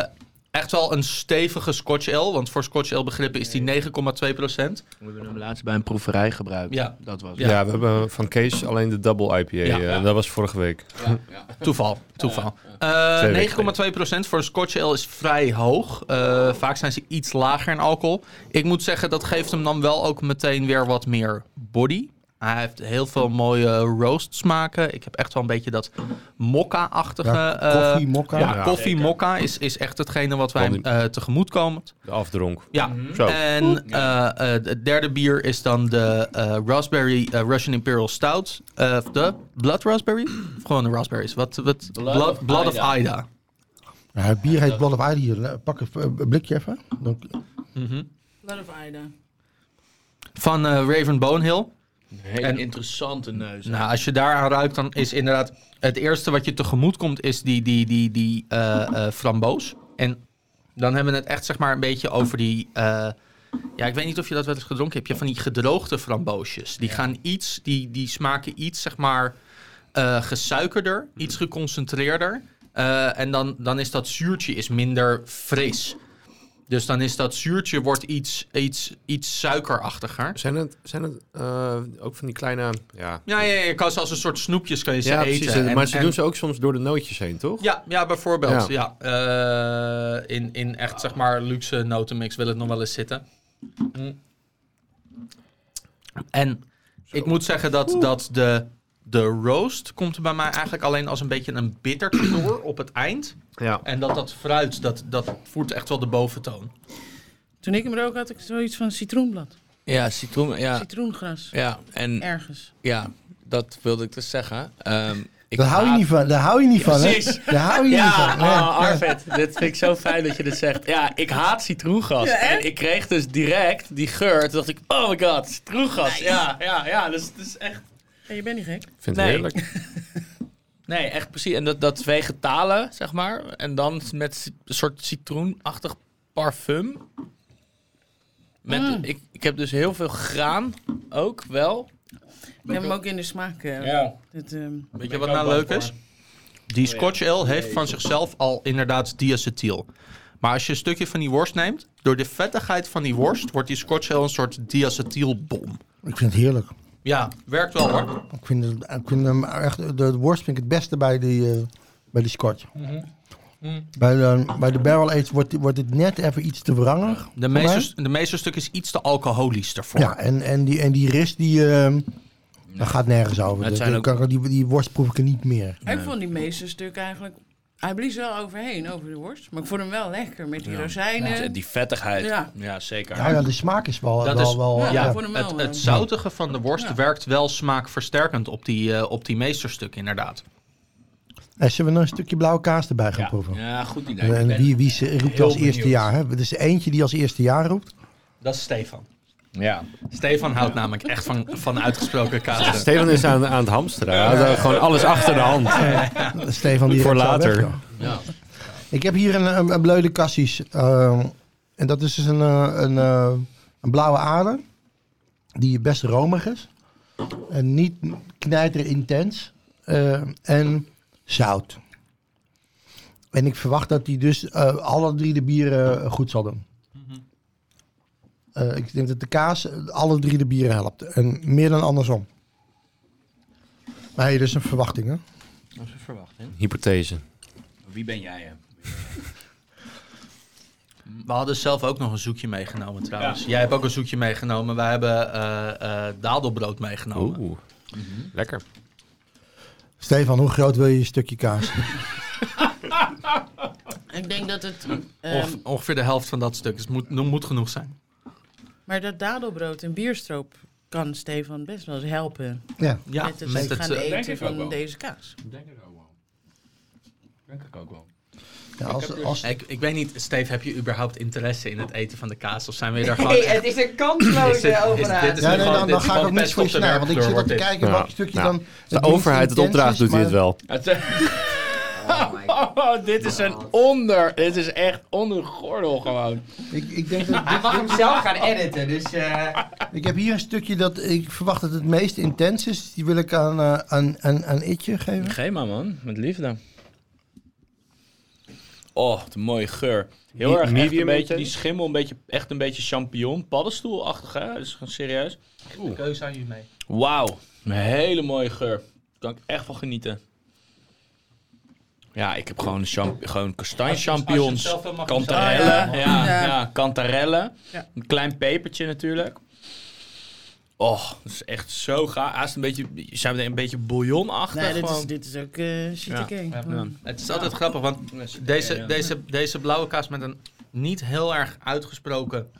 Eh, echt wel een stevige Scotch Ale. Want voor Scotch Ale begrippen is die 9,2 procent. We hebben hem laatst bij een proeverij gebruikt. Ja. Dat was Ja. Ja. we hebben van Kees alleen de double IPA. Ja. eh, Dat was vorige week. Ja, ja. Toeval, toeval. Twee Eh weken 9,2 procent voor een Scotch Ale is vrij hoog. Eh, vaak zijn ze iets lager in alcohol. Ik moet zeggen, dat geeft hem dan wel ook meteen weer wat meer body. Hij heeft heel veel mooie roast smaken. Ik heb echt wel een beetje dat mokka-achtige... Ja, eh, koffie, mokka. Ja, Ja, koffie mokka is, is echt hetgene wat wij eh tegemoet komen. De afdronk. Ja, Zo. en eh, eh, het derde bier is dan de eh, Raspberry Russian Imperial Stout. Eh, of de Blood Raspberry? Of gewoon de raspberries? Wat, wat, Blood, of Blood of Ida. Het bier heet Blood of Ida hier. Pak een een blikje even. Dan, Mhm. Blood of Ida. Van eh, Raven Bonehill. Een hele En- interessante neus. Nou, als je daar aan ruikt, dan is inderdaad het eerste wat je tegemoet komt, is die, die, die, die eh, eh, framboos. En dan hebben we het echt zeg maar een beetje over die... eh, ja, ik weet niet of je dat wel eens gedronken hebt. Je hebt van die gedroogde framboosjes. Die gaan iets, die, die smaken iets zeg maar gesuikerder, iets geconcentreerder. Eh, en dan, dan is dat zuurtje is minder fris. Dus dan is dat zuurtje wordt iets, iets, iets suikerachtiger. Zijn het, zijn het eh, ook van die kleine... Ja, Ja, ja, je kan ze als een soort snoepjes kan je ze ja eten. precies. En- En- maar ze en- doen ze ook soms door de nootjes heen, toch? Ja, ja bijvoorbeeld. Ja. Eh, in, in echt zeg maar luxe notenmix wil het nog wel eens zitten. Mm. En ik moet zeggen dat, dat de, de roast komt er bij mij eigenlijk alleen als een beetje een bittertje door op het eind. Ja. En dat dat fruit, dat, dat voert echt wel de boventoon. Toen ik hem rook had ik zoiets van citroenblad. Ja, citroen. Ja, Citroengras. ja, en Ergens. ja, dat wilde ik dus zeggen. Ehm, ik daar hou je niet van. Daar hou je niet van, hè? Precies. Daar hou je Ja, niet van. Nee. oh, Arvid, dit vind ik zo fijn dat je dit zegt. Ja, ik haat citroengas. Ja, en ik kreeg dus direct die geur. Toen dacht ik, oh my god, citroengas. Ja, ja, ja, dus het is echt... Ja, je bent niet gek. Ik vind het Nee. heerlijk. Nee, echt precies. En dat, dat vegetale, zeg maar. En dan met een soort citroenachtig parfum. Met, Mm. ik, ik heb dus heel veel graan ook wel. Ik heb hem ook in de smaak. eh, Ja. dit, ehm, Weet je wat nou leuk is? Die Scotch Ale heeft van zichzelf al inderdaad diacetyl. Maar als je een stukje van die worst neemt, door de vettigheid van die worst wordt die Scotch Ale een soort diacetylbom. Ik vind het heerlijk. Ja, werkt wel hoor. Ik vind, het, ik vind hem echt, de, worst vind ik het beste bij die, eh, bij die scotch. Bij, de, bij de barrel aged wordt, wordt het net even iets te wrangig. De meeste, de meeste stuk is iets te alcoholisch ervoor. Ja, en, en, die, en die rist, die, ehm dat gaat nergens over. Het zijn ook- die, die worst proef ik er niet meer. Ik vond die meeste stukken eigenlijk... Hij blies wel overheen, over de worst. Maar ik vond hem wel lekker met die rozijnen. Die vettigheid. Ja, Ja. zeker. Ja, ja, de smaak is wel, Dat wel, is- wel ja, ja. Ja, wel, het, eh, het zoutige van de worst Ja. werkt wel smaakversterkend op die, eh, op die meesterstuk inderdaad. Hey, zullen we nog een stukje blauwe kaas erbij gaan Ja. proeven? Ja, goed idee. En, wie, wie ze- roept heel als eerste jaar? Hè? Er is eentje die als eerste jaar roept. Dat is Stefan. Ja. Stefan houdt namelijk echt van, van uitgesproken kaas. Steven is aan, aan het hamsteren. Hij eh, gewoon alles achter de hand. Stefan die Voor later. weg, joh. Ik heb hier een, een, een bleude cassis. ehm, en dat is dus een, eh, een, eh, een blauwe ader. Die best romig is. En niet knijter intens. eh, en zout. En ik verwacht dat hij dus eh, alle drie de bieren goed zal doen. Eh, ik denk dat de kaas alle drie de bieren helpt. En meer dan andersom. Maar hey, dat is een verwachting, hè? Dat is een verwachting. Hypothese. Wie ben jij? Hè? We hadden zelf ook nog een zoekje meegenomen trouwens. Jij hebt ook een zoekje meegenomen. Wij hebben eh eh dadelbrood meegenomen. Oeh. Lekker. Stefan, hoe groot wil je je stukje kaas? Ik denk dat het... Onge- ehm, ongeveer de helft van dat stuk. Dus het moet, moet genoeg zijn. Maar dat dadelbrood en bierstroop kan Stefan best wel eens helpen. Ja. Ja, met het met het, gaan eh, eten ik van deze kaas. Denk ik ook wel. Denk ik ook wel. ja als, als, ik, ik weet niet, Steve, heb je überhaupt interesse in het eten van de kaas? Of zijn we daar gewoon... Nee, het is een kansloze ja, nee, gewoon- dan, ga ik ook niks pest voor je. Want ik zit ook te kijken Ja. welk stukje dan... De overheid het opdracht doet hij het wel. Oh my god. oh, dit is een onder. Dit is echt onder de gordel gewoon. Ik, ik, denk dat, Hij mag hem zelf gaan editen, dus... eh, ik heb hier een stukje dat ik verwacht dat het meest intens is. Die wil ik aan, eh, aan, aan, aan Itje geven. Geef maar man, met liefde. Oh, wat een mooie geur. Heel Me- erg echt medium een beetje, die schimmel, een beetje, echt een beetje champignon, paddenstoelachtig hè? Dat is gewoon serieus. De keuze aan je mee. Wauw, een hele mooie geur. Daar kan ik echt van genieten. Ja, ik heb gewoon, gewoon kastanje Als je- als je het champignons, zelf wil, mag je hem kantarellen, ja, Ja. ja. kantarellen, Ja. een klein pepertje natuurlijk. Oh, dat is echt zo gaaf. Hij is een beetje, zijn we een beetje bouillonachtig Nee, dit is, dit is ook eh. Ja. Gewoon. Het is altijd grappig, want deze, deze, deze blauwe kaas met een niet heel erg uitgesproken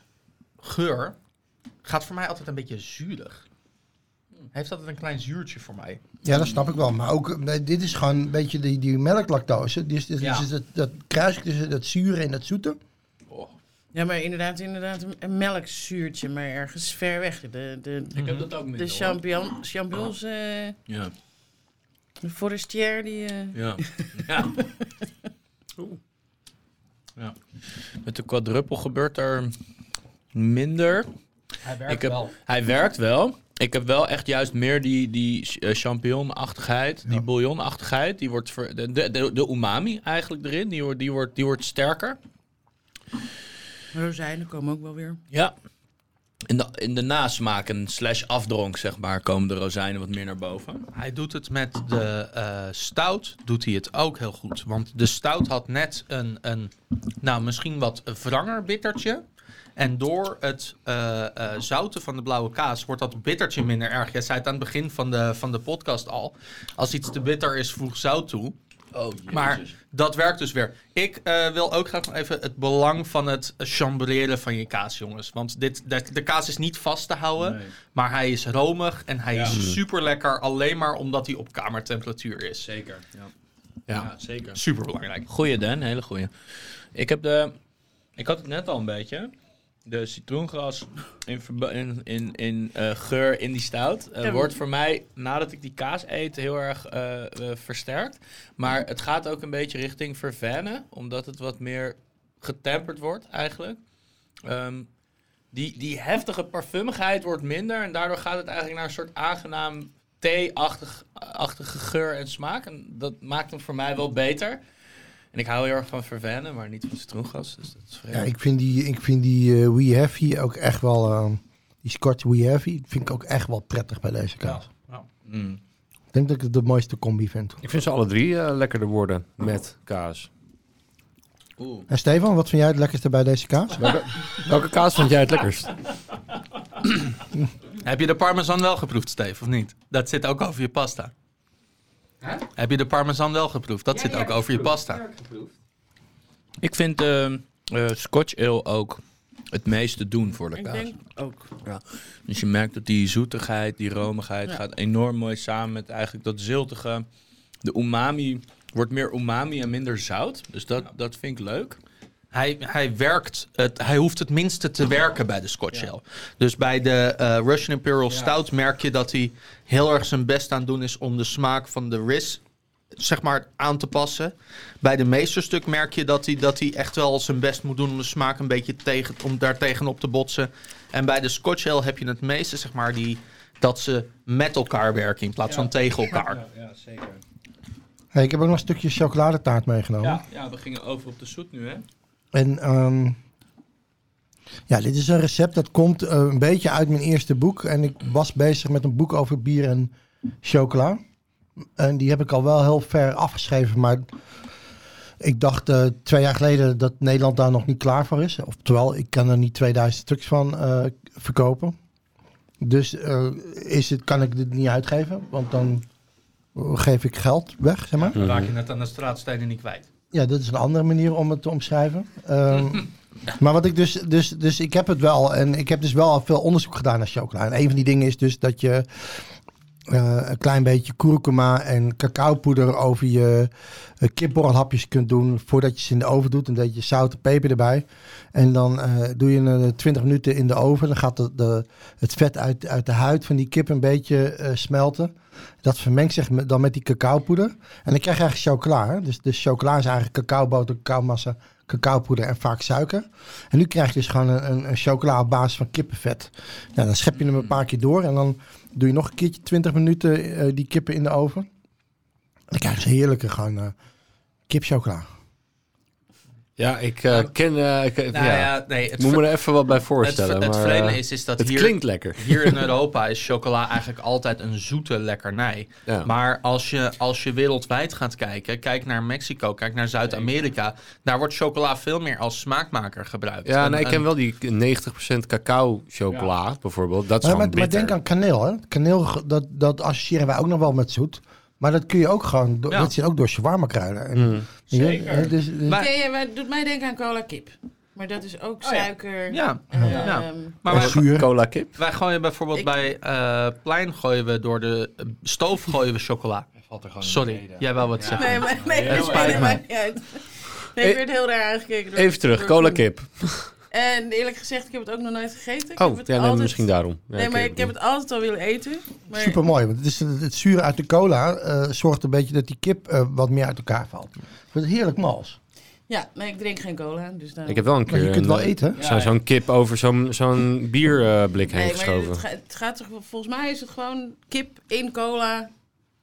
geur gaat voor mij altijd een beetje zuurig. Heeft altijd een klein zuurtje voor mij. Ja, dat snap ik wel. Maar ook, dit is gewoon een beetje die, die melklactose. Dus, dus, Ja. dus dat, dat kruisje tussen dat zure en dat zoete. Ja, maar inderdaad, inderdaad een- melkzuurtje, maar ergens ver weg. De, de, Ik heb dat ook met de champignon, champignons, eh, Ja, de forestier, die... eh, ja, ja. Oeh. ja. Met de quadruppel gebeurt er minder. Hij werkt Ik heb- wel. Hij werkt wel. Ik heb wel echt juist meer die, die eh, champignonachtigheid, die bouillonachtigheid. Die wordt ver- de, de, de, de umami eigenlijk erin, die wordt, die, wordt, die wordt sterker. rozijnen komen ook wel weer. Ja. In de, in de nasmaken slash afdronk, zeg maar, komen de rozijnen wat meer naar boven. Hij doet het met de eh, stout, doet hij het ook heel goed. Want de stout had net een, een nou misschien wat wranger bittertje. En door het eh, eh, zouten van de blauwe kaas wordt dat bittertje minder erg. Jij zei het aan het begin van de, van de podcast al. Als iets te bitter is, voeg zout toe. Oh, Maar dat werkt dus weer. Ik eh, wil ook graag nog even het belang van het chambreren van je kaas, jongens. Want dit, de, de kaas is niet vast te houden, Nee. maar hij is romig en hij Ja. is super lekker. Alleen maar omdat hij op kamertemperatuur is. Zeker. Ja, Ja. zeker. Super belangrijk. Goeie Dan, hele goeie. Ik heb de, ik had het net al een beetje. De citroengras in, in, in, in eh, geur in die stout eh, wordt voor mij, nadat ik die kaas eet, heel erg eh, versterkt. Maar het gaat ook een beetje richting vervennen, omdat het wat meer getemperd wordt eigenlijk. Ehm, die, die heftige parfumigheid wordt minder en daardoor gaat het eigenlijk naar een soort aangenaam thee-achtige geur en smaak. En dat maakt hem voor mij wel beter. En ik hou heel erg van vervennen, maar niet van citroengas. Dus dat is vreemd. Ja, ik vind die, ik vind die eh, We Heavy ook echt wel... eh, die Scotch We Heavy vind ik ook echt wel prettig bij deze kaas. Mm. Ik denk dat ik het de mooiste combi vind. Ik vind ze alle drie eh, lekkerder worden met kaas. Oeh. En Stefan, wat vind jij het lekkerste bij deze kaas? Welke, welke kaas vond jij het lekkerst? Heb je de parmesan wel geproefd, Steve, of niet? Dat zit ook over je pasta. Heb je de parmesan wel geproefd? Dat zit ook over je pasta. Ik vind eh, Scotch Ale ook het meeste doen voor de Ik kaas. denk ook. Dus je merkt dat die zoetigheid, die romigheid Ja. gaat enorm mooi samen met eigenlijk dat ziltige. De umami wordt meer umami en minder zout. Dus dat, dat vind ik leuk. Hij, hij, werkt het, hij hoeft het minste te werken bij de Scotch Ale. Dus bij de eh, Russian Imperial Stout merk je dat hij heel erg zijn best aan het doen is om de smaak van de Riz zeg maar, aan te passen. Bij de meesterstuk merk je dat hij, dat hij echt wel zijn best moet doen om de smaak een beetje tegen, om daar tegenop te botsen. En bij de Scotch Ale heb je het meeste, zeg maar, die, dat ze met elkaar werken in plaats van tegen elkaar. ja zeker. Hey, ik heb ook nog een stukje chocoladetaart meegenomen. Ja, ja, we gingen over op de zoet nu, hè? En ehm, ja, dit is een recept dat komt eh, een beetje uit mijn eerste boek. En ik was bezig met een boek over bier en chocola. En die heb ik al wel heel ver afgeschreven. Maar ik dacht eh, twee jaar geleden dat Nederland daar nog niet klaar voor is. Oftewel, ik kan er niet 2000 stuks van eh, verkopen. Dus is het, kan ik dit niet uitgeven. Want dan geef ik geld weg, zeg maar. Dan raak je net aan de straatstenen niet kwijt. Ja, dat is een andere manier om het te omschrijven. Ehm, maar wat ik dus, dus, dus ik heb het wel en ik heb dus wel al veel onderzoek gedaan naar chocola. En een van die dingen is dus dat je eh, een klein beetje kurkuma en cacaopoeder over je uh, kipborrelhapjes kunt doen voordat je ze in de oven doet. En dat je zout en peper erbij. En dan eh, doe je een 20 minuten in de oven. Dan gaat de, het vet uit, uit de huid van die kip een beetje smelten. Dat vermengt zich dan met die cacaopoeder. En dan krijg je eigenlijk chocola. Dus de chocola is eigenlijk cacaoboter, cacaomassa, cacaopoeder en vaak suiker. En nu krijg je dus gewoon een, een, een chocola op basis van kippenvet. Nou, dan schep je hem een paar keer door en dan doe je nog een keertje 20 minuten uh, die kippen in de oven. En dan krijg je heerlijke gewoon uh, kipchocola. Ja, ik eh, ken... eh, ik, Nou ja. ja, nee, het, Moet me er even wat bij het, voorstellen. het maar, vreemde eh, is, is dat het hier, klinkt lekker. hier in Europa is chocola eigenlijk altijd een zoete lekkernij. Ja. Maar als je, als je wereldwijd gaat kijken, kijk naar Mexico, kijk naar Zuid-Amerika, daar wordt chocola veel meer als smaakmaker gebruikt. Ja, Een- nee, ik ken wel die 90% cacao chocola bijvoorbeeld. Dat is Maar, gewoon maar, denk aan kaneel, hè? Kaneel, dat, dat associëren wij ook nog wel met zoet. Maar dat kun je ook gewoon, door, Ja. dat zit ook door shawarma kruiden. En, Mm. Zeker. Dus, dus- Maar- Ken je, maar het doet mij denken aan cola kip. Maar dat is ook Oh ja. suiker. Ja, ehm, ja. Maar en wij, zuur. Cola kip. wij gooien bijvoorbeeld Ik- bij eh, plein gooien we door de eh, stoof gooien we chocola. Sorry, jij wou wat zeggen. Nee, maar, nee, Het nee, spijt maakt niet uit. Nee, ik werd heel raar aangekeken. Door, Even terug, door cola kip. En eerlijk gezegd, ik heb het ook nog nooit gegeten. Ik Oh, heb het ja, nee, altijd... misschien daarom. Ja, Nee, maar oké. ik heb het altijd al willen eten. Maar Super mooi, want het, is, het, het zuur uit de cola eh, zorgt een beetje dat die kip eh, wat meer uit elkaar valt. Het wordt heerlijk mals. Ja, nee, ik drink geen cola. Dus daarom... Ik heb wel een Maar keer je kunt wel eh, eten. zo- zo'n kip over zo'n zo'n bierblik heen Nee, maar geschoven. het, ga- het gaat toch... Volgens mij is het gewoon kip in cola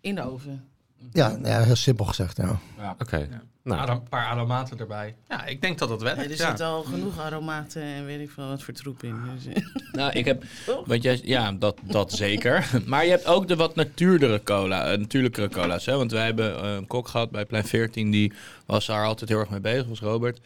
in de oven. Ja, nou ja, heel simpel gezegd. Ja. Oké. Nou, Een paar aromaten erbij. Ja, ik denk dat dat werkt. er ja. zitten al genoeg aromaten en weet ik veel wat voor troep in. Dus, eh. Nou, ik heb. Want jij, ja, dat, dat zeker. Maar je hebt ook de wat natuurlijkere cola, eh, natuurlijkere cola's. Hè? Want wij hebben eh, een kok gehad bij Plein 14, die was daar altijd heel erg mee bezig, was Robert.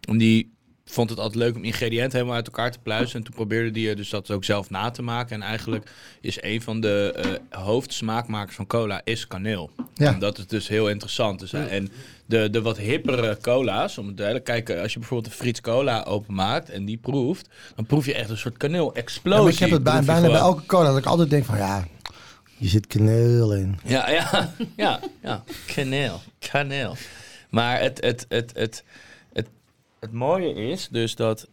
En die vond het altijd leuk om ingrediënten helemaal uit elkaar te pluizen. En toen probeerde hij dus dat ook zelf na te maken. En eigenlijk is een van de eh, hoofdsmaakmakers van cola is kaneel. Ja. En dat is dus heel interessant. Dus, eh, en de, de wat hippere cola's, om het duidelijk kijken, als je bijvoorbeeld een Frits cola openmaakt en die proeft, dan proef je echt een soort kaneel-explosie. Ja, ik heb het bij, je bijna bij elke cola dat ik altijd denk van ja, hier zit kaneel in. Ja, ja, ja, ja. Kaneel. Kaneel. Maar het, het, het, het, het, het mooie is dus dat.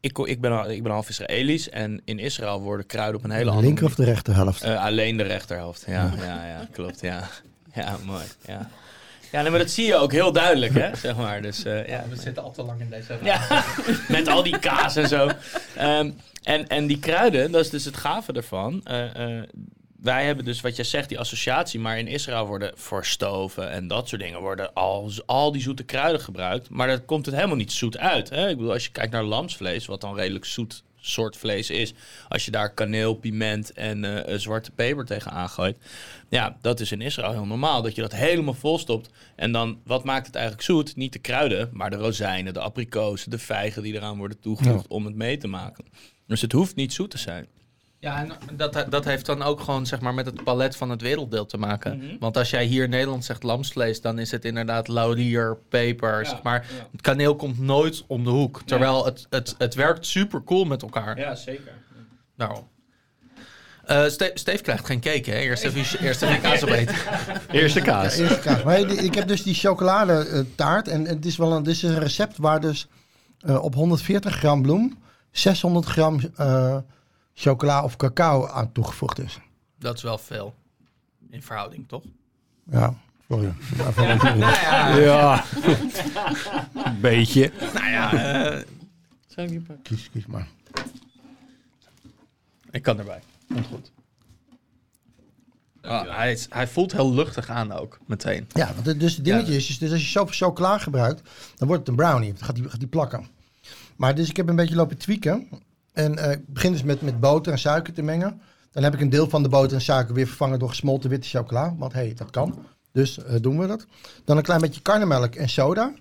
Ik, ik, ben, ik ben half Israëlisch en in Israël worden kruiden op een hele De andere linker of de rechterhelft? Eh, alleen de rechterhelft. Ja, ja, ja, klopt. Ja, ja mooi. Ja. Ja, nee, maar dat zie je ook heel duidelijk, hè? Zeg maar. Dus, eh, ja. We zitten al te lang in deze Ja, met al die kaas en zo. Ehm, en, en die kruiden, dat is dus het gave ervan. Eh, eh, wij hebben dus wat jij zegt, die associatie. Maar in Israël worden voor stoven en dat soort dingen worden al, al die zoete kruiden gebruikt. Maar daar komt het helemaal niet zoet uit. Hè? Ik bedoel, als je kijkt naar lamsvlees, wat dan redelijk zoet soort vlees is. Als je daar kaneel, piment en eh, zwarte peper tegen aangooit. Ja, dat is in Israël heel normaal. Dat je dat helemaal vol stopt. En dan, wat maakt het eigenlijk zoet? Niet de kruiden, maar de rozijnen, de abrikozen, de vijgen die eraan worden toegevoegd om het mee te maken. Dus het hoeft niet zoet te zijn. Ja, en dat, dat heeft dan ook gewoon zeg maar, met het palet van het werelddeel te maken. Mhm. Want als jij hier in Nederland zegt lamsvlees, dan is het inderdaad laurier, peper, zeg maar. Het kaneel komt nooit om de hoek. Terwijl het, het, het werkt super cool met elkaar. Ja, zeker. Daarom. Eh Ste- Steve krijgt geen cake, hè? Eerst even, eerst even kaas opeten. Eerste kaas. Eerste kaas. Maar ik heb dus die chocoladetaart. En het is wel een, dit is een recept waar dus eh, op 140 gram bloem 600 gram eh, chocola of cacao aan toegevoegd is. Dat is wel veel. In verhouding, toch? Ja, sorry. Maar van- Ja. Beetje. Nou ja, eh, Zou ik niet pakken. kies, kies maar. ik kan erbij. Komt goed. Ah, hij, is, hij voelt heel luchtig aan ook, meteen. Ja, want het, dus het dingetje is, dus als je zoveel chocola gebruikt, dan wordt het een brownie. Dan gaat die, gaat die plakken. Maar dus ik heb een beetje lopen tweaken. En eh, ik begin dus met, met boter en suiker te mengen. Dan heb ik een deel van de boter en suiker weer vervangen door gesmolten witte chocola. Want hé, hey, dat kan. Dus eh, doen we dat. Dan een klein beetje karnemelk en soda.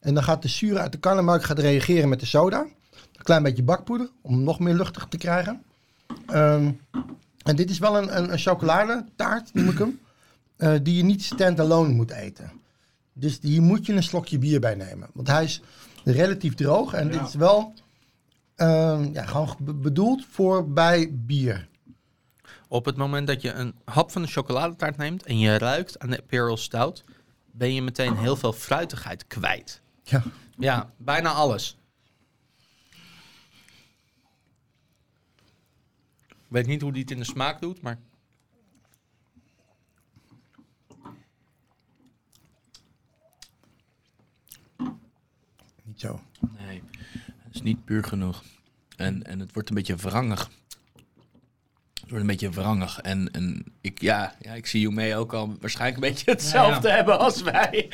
En dan gaat de zuur uit de karnemelk gaat reageren met de soda. Een klein beetje bakpoeder, om nog meer luchtig te krijgen. Ehm, en dit is wel een, een, een chocoladetaart, noem ik hem. eh, die je niet stand-alone moet eten. Dus hier moet je een slokje bier bij nemen. Want hij is relatief droog en dit is wel ja, gewoon be- bedoeld voor bij bier. Op het moment dat je een hap van de chocoladetaart neemt en je ruikt aan de Imperial Stout, ben je meteen heel veel fruitigheid kwijt. Ja. Ja, bijna alles. Ik weet niet hoe die het in de smaak doet, maar Niet zo. Nee, het is niet puur genoeg. En, en het wordt een beetje wrangig. wordt een beetje wrangig. En, en ik, ja, ja, ik zie Jume ook al waarschijnlijk een beetje hetzelfde hebben als wij.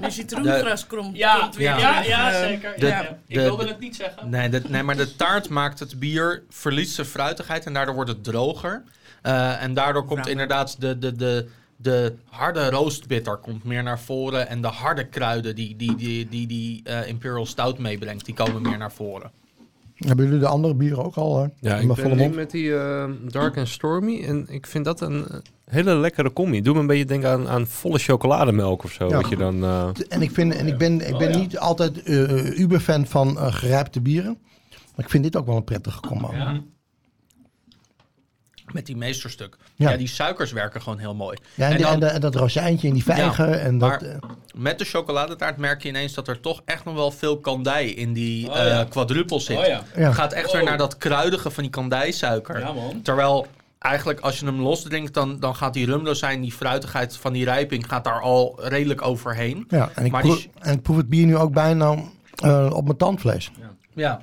Die citroengras krom, Ja, komt weer ja, ja, eh, zeker. de- ja. Ik de- wilde de- het niet zeggen. Nee, de, nee, maar de taart maakt het bier, verliest zijn fruitigheid en daardoor wordt het droger. Eh, en daardoor komt inderdaad de, de, de, de harde roostbitter komt meer naar voren. En de harde kruiden die die, die, die, die eh, Imperial Stout meebrengt, die komen meer naar voren. Hebben jullie de andere bieren ook al? eh, Ja, ik ben nu met die eh, Dark and Stormy. En ik vind dat een eh, hele lekkere combi. Doe me een beetje denken aan, aan volle chocolademelk of zo. Ja. Wat je dan... eh, En ik, vind, en ik ben, ik ben Oh, ja. niet altijd eh uber-fan van eh gerijpte bieren. Maar ik vind dit ook wel een prettige combo. Ja, Met die meesterstuk. Ja. Ja. die suikers werken gewoon heel mooi. en, En die- dan- en de- en dat rozijntje en die vijgen. en dat, maar- eh, Met de chocoladetaart merk je ineens dat er toch echt nog wel veel kandij in die Oh, eh ja. quadrupel zit. Oh ja. ja. Het gaat echt weer Wow. naar dat kruidige van die kandijsuiker. Ja, man. Terwijl eigenlijk als je hem losdrinkt, dan, dan gaat die rumdozijn, die fruitigheid van die rijping, gaat daar al redelijk overheen. ja, en, ik Maar proef, die- en ik proef het bier nu ook bijna eh, op mijn tandvlees. Ja.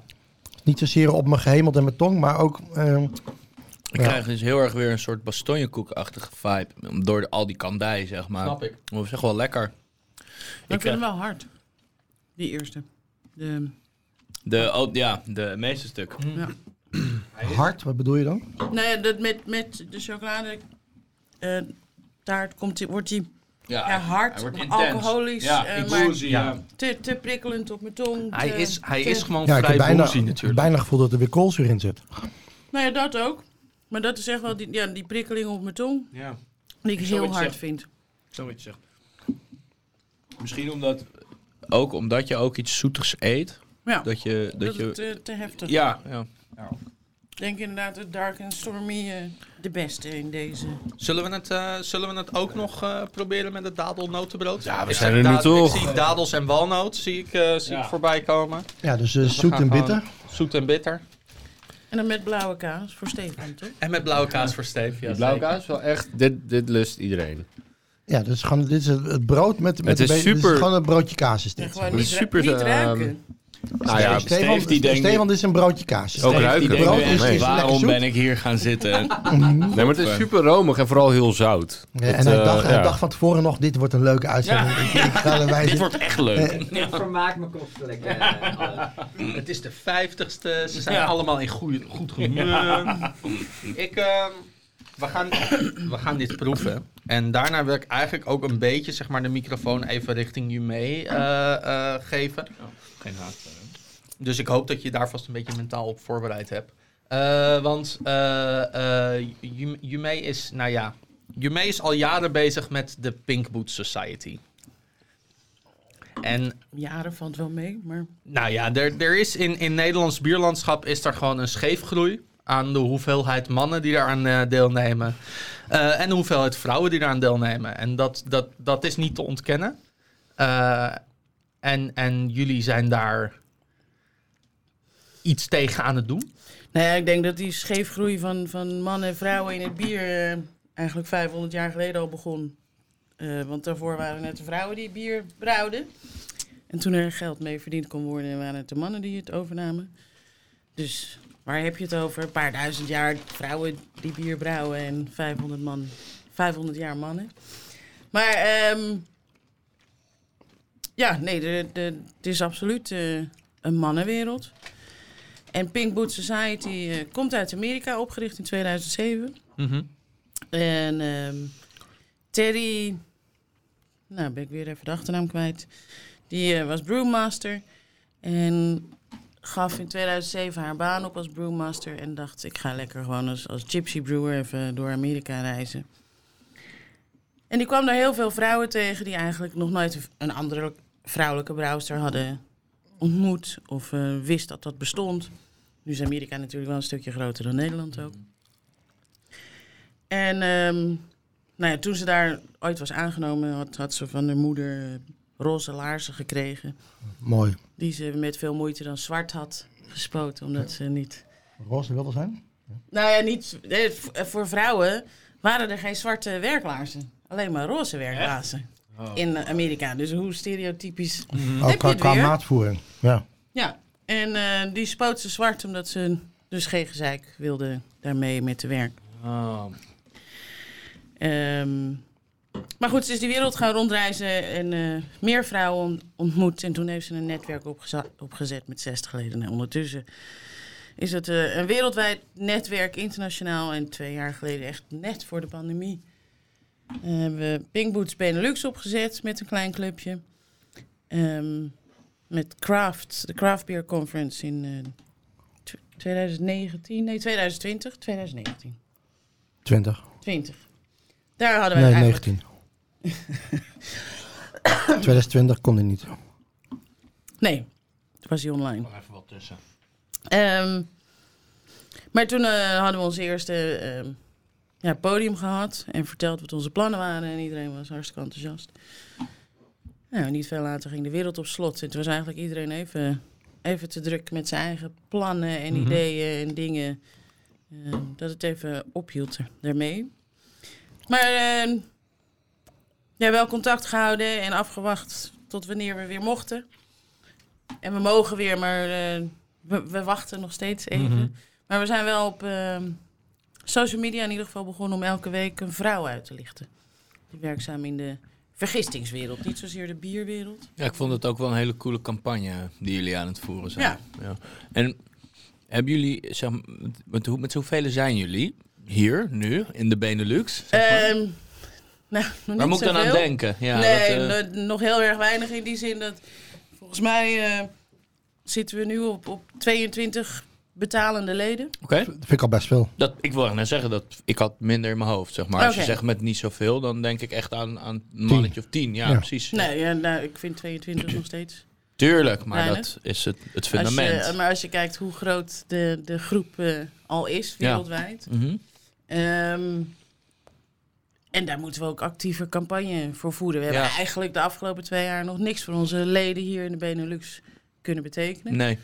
Niet zozeer op mijn gehemeld en mijn tong, maar ook... eh, Ik Ja. krijg dus heel erg weer een soort bastonjekoekachtige vibe. Door de- al die kandij, zeg maar. Snap ik. Dat is echt wel lekker. Maar ik Ik, vind hem eh, wel hard. Die eerste. De, De, oh, ja, de meeste stuk. ja. hard, wat bedoel je dan? Nee, dat met, met de chocolade eh, taart komt die, wordt die ja, hard, hij wordt alcoholisch, Ja, eh, ik maar- boozy, ja. te, te prikkelend op mijn tong. Hij te- is, hij te- is gewoon Ja, ik vrij heb bijna, natuurlijk. bijna gevoel dat er weer koolzuur in zit. Nou ja, dat ook. Maar dat is echt wel die, ja, die prikkeling op mijn tong, Ja, die ik heel hard zegt. vind. zo wat je zegt. Misschien omdat, ook omdat je ook iets zoetigs eet. Ja, Dat je, dat dat je, het te, te heftig. ja, ja. Ik denk inderdaad dat Dark and Stormy eh, de beste in deze. Zullen we het, eh, zullen we het ook nog eh, proberen met het dadelnotenbrood? Ja, we Ik zijn er nu toch. Ik zie dadels en walnoot zie ik, eh, zie Ja. ik voorbij komen. Ja, dus eh, we zoet en bitter. Zoet en bitter. En dan met blauwe kaas voor Stefan, toch? En met blauwe kaas voor Steve. Ja, blauwe kaas wel echt... Dit, dit lust iedereen. Ja, dus gewoon, dit is het, het brood met, met Het is een beetje- dit super- gewoon een broodje kaas is En dit. gewoon Het niet, is ru- super, niet ehm, ruiken. Nou ja, Stefan, Steve die denkt- Stefan, dit is een broodje kaas. Ook ruiken. denkt Brood is- waarom ben ik hier gaan zitten? nee, maar het is super romig en vooral heel zout. Ja, Het, en hij eh, dacht, ja. dacht van tevoren nog, dit wordt een leuke uitzending. Ik, ik ga erbij Dit wordt echt leuk. Ik vermaak me kostelijk. eh, Het is de vijftigste. Ze zijn Ja. allemaal in goeie, goed humeur. ik, ehm, we, gaan, we gaan dit proeven. En daarna wil ik eigenlijk ook een beetje zeg maar, de microfoon even richting je mee eh, eh, geven. Geen haast. Dus ik hoop dat je daar vast een beetje mentaal op voorbereid hebt. Eh, want eh eh, Yume is, nou ja, Yume is al jaren bezig met de Pink Boot Society. En Jaren valt wel mee, maar nou ja, er, er is in, in Nederlands bierlandschap is er gewoon een scheefgroei aan de hoeveelheid mannen die daaraan eh, deelnemen. Eh, en de hoeveelheid vrouwen die daaraan deelnemen. En dat, dat, dat is niet te ontkennen. Eh, en, en jullie zijn daar iets tegen aan het doen. Nou ja, ik denk dat die scheefgroei van, van mannen en vrouwen in het bier eigenlijk 500 jaar geleden al begon. Want daarvoor waren het de vrouwen die bier brouwden. En toen er geld mee verdiend kon worden, waren het de mannen die het overnamen. Dus waar heb je het over? Een paar duizend jaar vrouwen die bier brouwen en 500, man, 500 jaar mannen. Maar ehm, ja, nee, de, de, het is absoluut eh, een mannenwereld. En Pink Boot Society eh, komt uit Amerika, opgericht in 2007. En ehm, Terry, nou ben ik weer even de achternaam kwijt. Die eh, was brewmaster en gaf in 2007 haar baan op als brewmaster. En dacht, ik ga lekker gewoon als, als gypsy brewer even door Amerika reizen. En die kwam daar heel veel vrouwen tegen die eigenlijk nog nooit een andere vrouwelijke brouwster hadden ontmoet of eh, wist dat dat bestond. Nu is Amerika natuurlijk wel een stukje groter dan Nederland ook. En ehm, nou ja, toen ze daar ooit was aangenomen, had, ze van haar moeder roze laarzen gekregen. Mooi. Die ze met veel moeite dan zwart had gespoten, omdat ze niet... Roze wil er zijn? Nou ja, niet... eh, voor vrouwen waren er geen zwarte werklaarzen. Alleen maar roze werklaarzen. In eh, Amerika. Dus hoe stereotypisch heb je qua, maatvoering. Ja. Ja, en eh, die spoot ze zwart omdat ze dus geen gezeik wilde daarmee met te werk. Oh. Ehm, maar goed, ze is die wereld gaan rondreizen en eh, meer vrouwen ont- ontmoet. En toen heeft ze een netwerk opgezet met 60 leden. En ondertussen is het eh, een wereldwijd netwerk, internationaal. En twee jaar geleden, echt net voor de pandemie, eh, hebben we Pink Boots Benelux opgezet met een klein clubje. Ehm, met Craft, de Craft Beer Conference in eh, tw- 2019, nee 2020, 2019. 20. 20. Daar hadden we Nee, eigenlijk... 19. 2020 kon hij niet. Nee, toen was hij online. Nog even wat tussen. Ehm, maar toen eh, hadden we ons eerste ehm, ja, podium gehad en verteld wat onze plannen waren. En iedereen was hartstikke enthousiast. Nou, niet veel later ging de wereld op slot. En toen was eigenlijk iedereen even, even te druk met zijn eigen plannen en Mhm. ideeën en dingen. ehm, dat het even ophield er- daarmee. Maar ehm, ja, wel contact gehouden en afgewacht tot wanneer we weer mochten. En we mogen weer, maar eh, we, we wachten nog steeds even. Mhm. Maar we zijn wel op ehm, social media in ieder geval begonnen om elke week een vrouw uit te lichten. Die werkzaam in de vergistingswereld, niet zozeer de bierwereld. Ja, ik vond het ook wel een hele coole campagne die jullie aan het voeren zijn. Ja. En hebben jullie, zeg met, hoe- met zoveel zijn jullie hier, nu, in de Benelux? Zeg maar? Ehm, nou, nog Waar niet moet ik dan aan denken? Ja, nee, dat, eh, no- nog heel erg weinig in die zin dat volgens mij eh, zitten we nu op, op 22 betalende leden. Oké. Dat vind ik al best veel. Dat, ik wil net zeggen dat ik had minder in mijn hoofd, zeg maar. Als je zegt met niet zoveel, dan denk ik echt aan, aan een mannetje of tien. Ja, Ja. precies. Nee, ja, nou, ik vind 22 nog steeds. Tuurlijk, maar Weinig. dat is het, het Als fundament. je, maar als je kijkt hoe groot de, de groep eh, al is Ja. wereldwijd. Mhm. Ehm, en daar moeten we ook actieve campagne voor voeren. We hebben eigenlijk de afgelopen twee jaar nog niks voor onze leden hier in de Benelux kunnen betekenen. Nee.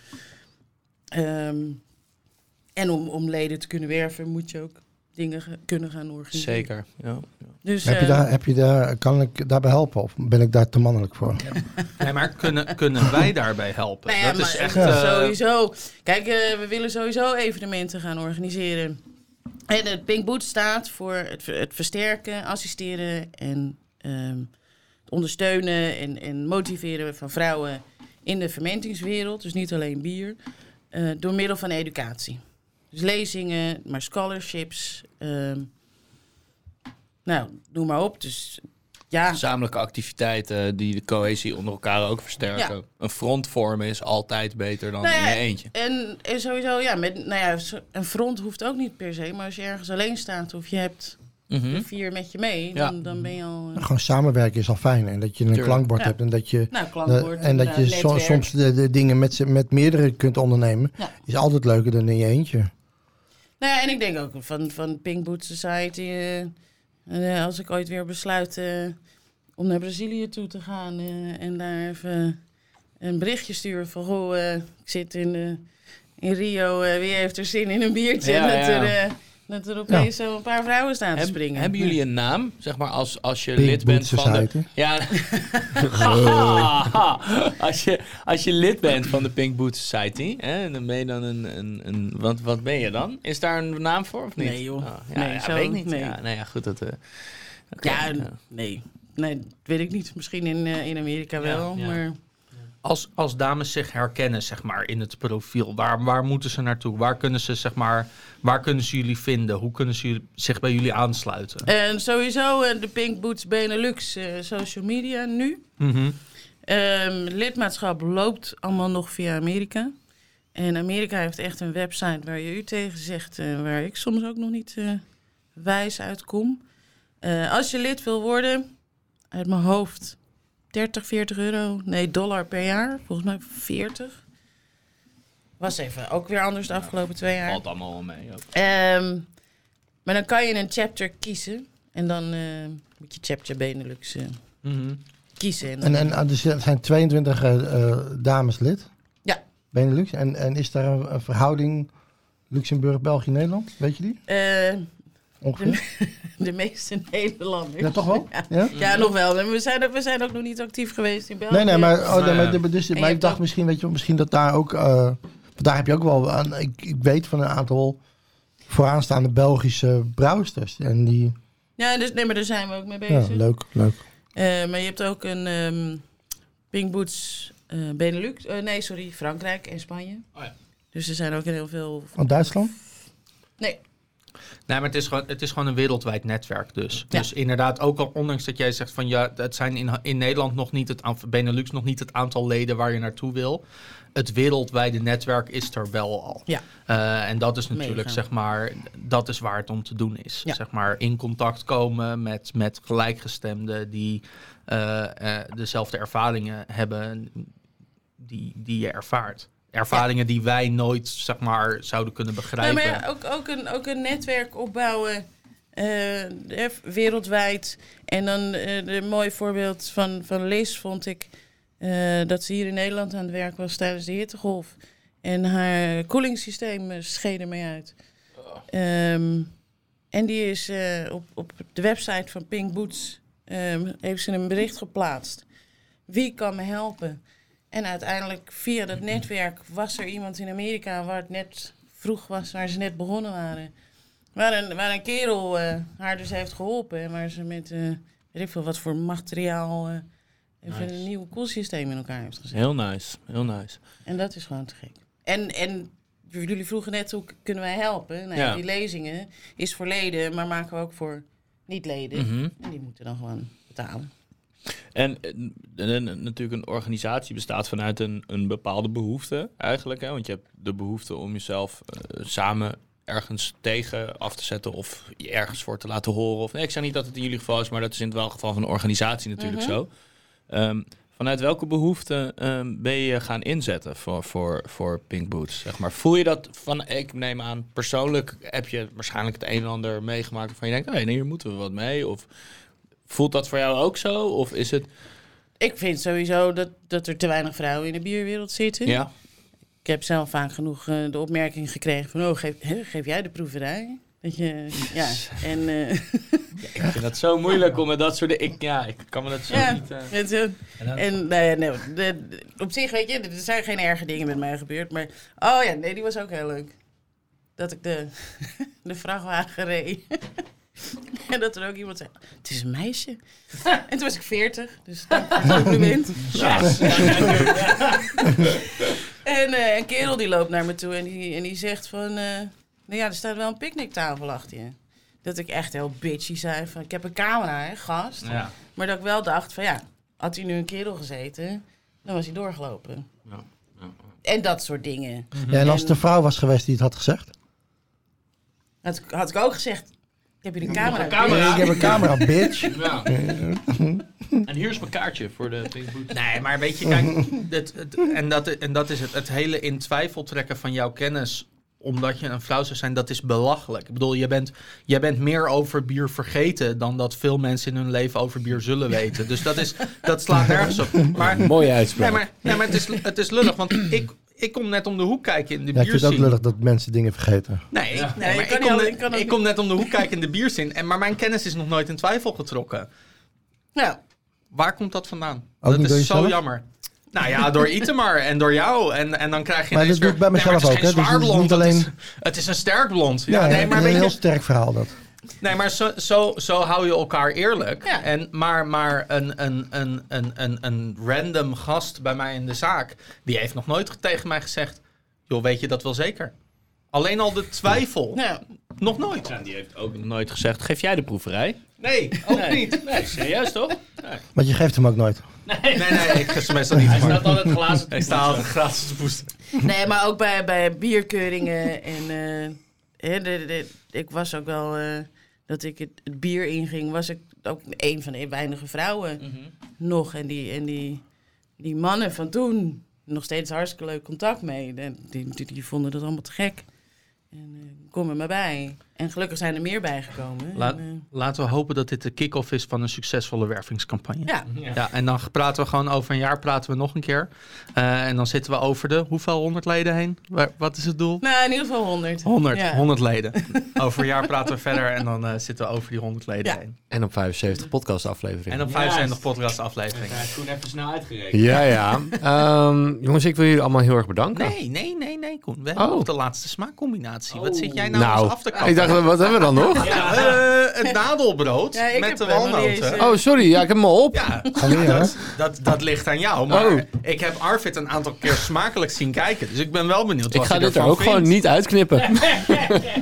Ehm, en om, om leden te kunnen werven moet je ook dingen ge- kunnen gaan organiseren. Zeker. Ja. Dus, Heb je eh, daar, heb je daar, kan ik daarbij helpen of ben ik daar te mannelijk voor? Nee, maar kunnen, kunnen wij daarbij helpen? Nou ja, dat is echt... eh, sowieso. Kijk, eh, we willen sowieso evenementen gaan organiseren. En het Pink Boot staat voor het, het versterken, assisteren en het ondersteunen en, en motiveren van vrouwen in de fermentingswereld. Dus niet alleen bier. eh, door middel van educatie. Dus lezingen, maar scholarships. ehm, nou, noem maar op. Dus ja, Gezamenlijke activiteiten die de cohesie onder elkaar ook versterken. Ja. Een front vormen is altijd beter dan Nou ja, in je eentje. En, en sowieso, ja, met, nou ja, een front hoeft ook niet per se. Maar als je ergens alleen staat of je hebt Mhm. er vier met je mee, Ja. dan, dan ben je al... eh, Gewoon samenwerken is al fijn. En dat je een Tuurlijk. klankbord Ja. hebt en dat je, nou, de- klankbord. en dat je netwerk. soms de, de dingen met, met meerdere kunt ondernemen. Ja. Is altijd leuker dan in je eentje. Nou ja, en ik denk ook van, van Pink Boot Society... eh, eh, als ik ooit weer besluit eh, om naar Brazilië toe te gaan... eh, en daar even een berichtje sturen van... Goh, ik zit in, in Rio, wie heeft er zin in een biertje? Ja, en dat, ja. er, dat er opeens zo een paar vrouwen staan te Heb- springen. hebben jullie een naam? Zeg maar als, als je Pink lid bent van de... Society. Ja. als, je, als je lid bent van de Pink Boot Society, hè, dan ben je dan een, een, een wat, wat ben je dan? Is daar een naam voor of niet? Nee, joh. Oh, ja, Nee, ja, zo- weet ik niet. nee. Ja, nou ja, goed. Dat, eh, oké, Ja, ja. nee. Nee, dat weet ik niet. Misschien in, eh, in Amerika wel, ja. maar... Als, als dames zich herkennen, zeg maar, in het profiel, waar, waar moeten ze naartoe? Waar kunnen ze, zeg maar, waar kunnen ze jullie vinden? Hoe kunnen ze zich bij jullie aansluiten? En sowieso eh, de Pink Boots Benelux eh, social media nu. Mhm. Ehm, lidmaatschap loopt allemaal nog via Amerika. En Amerika heeft echt een website waar je u tegen zegt, eh, waar ik soms ook nog niet eh, wijs uitkom. Als je lid wil worden, uit mijn hoofd 30, 40 euro, nee, dollar per jaar. Volgens mij 40. Was even ook weer anders de afgelopen twee jaar. Valt allemaal wel mee. Ook. Ehm, maar dan kan je een chapter kiezen. En dan eh, moet je chapter Benelux eh, Mhm. kiezen. En En, en ah, dus er zijn 22 eh, eh, dames lid. Ja. Benelux. En, en is daar een, een verhouding Luxemburg, België, Nederland? Weet je die? Ongeveer? de meeste Nederlanders. Ja, toch wel? Ja? Ja, nog wel. We zijn, ook, we zijn ook nog niet actief geweest in België. Nee, nee, maar, oh, nee, Nou maar, dus, maar ik dacht ook- misschien, weet je, misschien dat daar ook... eh, daar heb je ook wel... aan- ik, ik weet van een aantal vooraanstaande Belgische brouwsters. En die, Ja, dus, nee, maar daar zijn we ook mee ja, bezig. leuk, leuk. Eh, maar je hebt ook een ehm Pink Boots eh, Benelux. eh, nee, sorry, Frankrijk en Spanje. Oh ja. Dus er zijn ook heel veel... Van Duitsland? Nee, Nee, maar het is, gewoon, het is gewoon een wereldwijd netwerk dus. Ja. Dus inderdaad, ook al ondanks dat jij zegt van ja, het zijn in, in Nederland nog niet het aantal, Benelux nog niet het aantal leden waar je naartoe wil. Het wereldwijde netwerk is er wel al. Ja. Eh, en dat is natuurlijk, Mega. zeg maar, dat is waar het om te doen is. Ja. Zeg maar, in contact komen met, met gelijkgestemden die eh, eh, dezelfde ervaringen hebben die, die je ervaart. Ervaringen die wij nooit, zeg maar, zouden kunnen Nee, begrijpen. maar ja, ook, ook, een, ook een netwerk opbouwen eh, eh, wereldwijd. En dan eh een mooi voorbeeld van, van Liz vond ik dat ze hier in Nederland aan het werk was tijdens de hittegolf. En haar koelingssysteem scheed ermee uit. Ehm, en die is op, op de website van Pink Boots ehm, heeft ze een bericht geplaatst. Wie kan me helpen? En uiteindelijk via dat netwerk was er iemand in Amerika waar het net vroeg was, waar ze net begonnen waren. Waar een, waar een kerel eh, haar dus heeft geholpen. En waar ze met, eh weet ik veel wat voor materiaal, eh, even Nice. een nieuw koelsysteem in elkaar heeft gezet. Heel nice, heel nice. En dat is gewoon te gek. En, en jullie vroegen net hoe kunnen wij helpen? Nou, ja. Die lezingen is voor leden, maar maken we ook voor niet-leden. Mhm. En die moeten dan gewoon betalen. En eh, en, en natuurlijk een organisatie bestaat vanuit een, een bepaalde behoefte eigenlijk. Hè? Want je hebt de behoefte om jezelf eh, samen ergens tegen af te zetten of je ergens voor te laten horen. Of, nee, ik zeg niet dat het in jullie geval is, maar dat is in het wel geval van een organisatie natuurlijk Mhm. zo. Ehm, vanuit welke behoefte ehm, ben je gaan inzetten voor, voor, voor Pink Boots? Zeg maar? Voel je dat van, ik neem aan, persoonlijk heb je waarschijnlijk het een en ander meegemaakt waarvan je denkt, oh, nee, hier moeten we wat mee? Of voelt dat voor jou ook zo? Of is het... Ik vind sowieso dat, dat er te weinig vrouwen in de bierwereld zitten. Ja. Ik heb zelf vaak genoeg eh, de opmerking gekregen van... oh, geef, hè, geef jij de proeverij? Dat je, ja, en... eh, Ik vind het zo moeilijk om met dat soort dingen... Ik, ja, ik kan me dat zo Ja. niet... eh, Het, eh, en nou nee, de, de- op zich, weet je, er zijn geen erge dingen met mij gebeurd. Maar, oh ja, nee, die was ook heel leuk. Dat ik de, de vrachtwagen reed. en dat er ook iemand zei, het is een meisje. en toen was ik 40, dus het compliment. en eh, een kerel die loopt naar me toe en die, en die zegt van... eh, nou ja, er staat wel een picknicktafel achter je. Dat ik echt heel bitchy zei van, ik heb een camera, hè, gast. ja. Maar dat ik wel dacht van ja, had hij nu een kerel gezeten, dan was hij doorgelopen. Ja, ja, En dat soort dingen. Ja, en als het een vrouw was geweest die het had gezegd? Had, ik- had ik ook gezegd, heb hier een camera. een camera. Nee, ik heb een camera, bitch. Ja. En hier is mijn kaartje voor de Pink Boots. Nee, maar weet je, kijk, het, het- en, dat, en dat is het. Het hele in twijfel trekken van jouw kennis omdat je een vrouw zou zijn, dat is belachelijk. Ik bedoel, je bent, jij bent meer over bier vergeten dan dat veel mensen in hun leven over bier zullen weten. Dus dat, is, dat slaat nergens op. Maar, Mooie nee, uitspraak. maar, nee, maar het, is, het is lullig, want ik, ik kom net om de hoek kijken in de Ja, ik vind het ook lullig dat mensen dingen vergeten. Nee, ik, kom al- net, je kan ook ik kom net om de hoek kijken in de bierzin. En, maar mijn kennis is nog nooit in twijfel getrokken. Ja, Waar komt dat vandaan? Ook dat is zo jammer. Nou ja, door Itemar en door jou. En, en dan krijg je Maar dat doe ik bij mezelf nee, ook, het is hè. geen Dus zwaar het is blond, niet het, alleen- is, het is een sterk blond. Ja, Ja, nee, het maar een heel je, sterk verhaal dat. Nee, maar zo, zo, zo hou je elkaar eerlijk. Ja. En, maar maar een, een, een, een, een, een random gast bij mij in de zaak... die heeft nog nooit tegen mij gezegd... joh, weet je dat wel zeker? Alleen al de twijfel. nou, Nog nooit. Ja, die heeft ook nog nooit gezegd, geef jij de proeverij? Nee, ook Nee. niet. Nee, serieus toch? Nee. Want je geeft hem ook nooit. Nee, nee, ik ga ze meestal niet Hij staat altijd glazen te Ik sta altijd gratis te poesten. nee, maar ook bij, bij bierkeuringen. En eh, hè, de, de- ik was ook wel, eh, dat ik het, het bier inging, was ik ook een van de weinige vrouwen Mhm. nog. En die, en die, die mannen van toen, nog steeds hartstikke leuk contact mee. Die, die, die vonden dat allemaal te gek. En eh, kom er maar bij. En gelukkig zijn er meer bijgekomen. Laat- En, eh, Laten we hopen dat dit de kick-off is van een succesvolle wervingscampagne. ja, Ja, en dan praten we gewoon over een jaar praten we nog een keer. Eh, en dan zitten we over de hoeveel honderd leden heen? Waar- wat is het doel? nou in ieder geval 100. 100, Ja. 100 leden. over een jaar praten we verder en dan eh, zitten we over die 100 leden Ja. heen. En op 75 podcastafleveringen. En op 75 podcast afleveringen. Ja, Koen even snel uitgerekend. Ja, ja. Ehm, jongens, ik wil jullie allemaal heel erg bedanken. Nee, nee, nee, nee, Koen. We hebben Oh. nog de laatste smaakcombinatie. Wat zit jij nou, nou, eens af te kappen? ik dacht, wat hebben we dan nog? Ja, eh, het nadelbrood Ja, ik met heb de walnoten. eh, Oh, sorry. Ja, ik heb hem al op. Ja, dat, dat, dat ligt aan jou. Maar Oh. ik heb Arvid een aantal keer smakelijk zien kijken. Dus ik ben wel benieuwd Ik wat ga hij dit er ook gewoon niet uitknippen.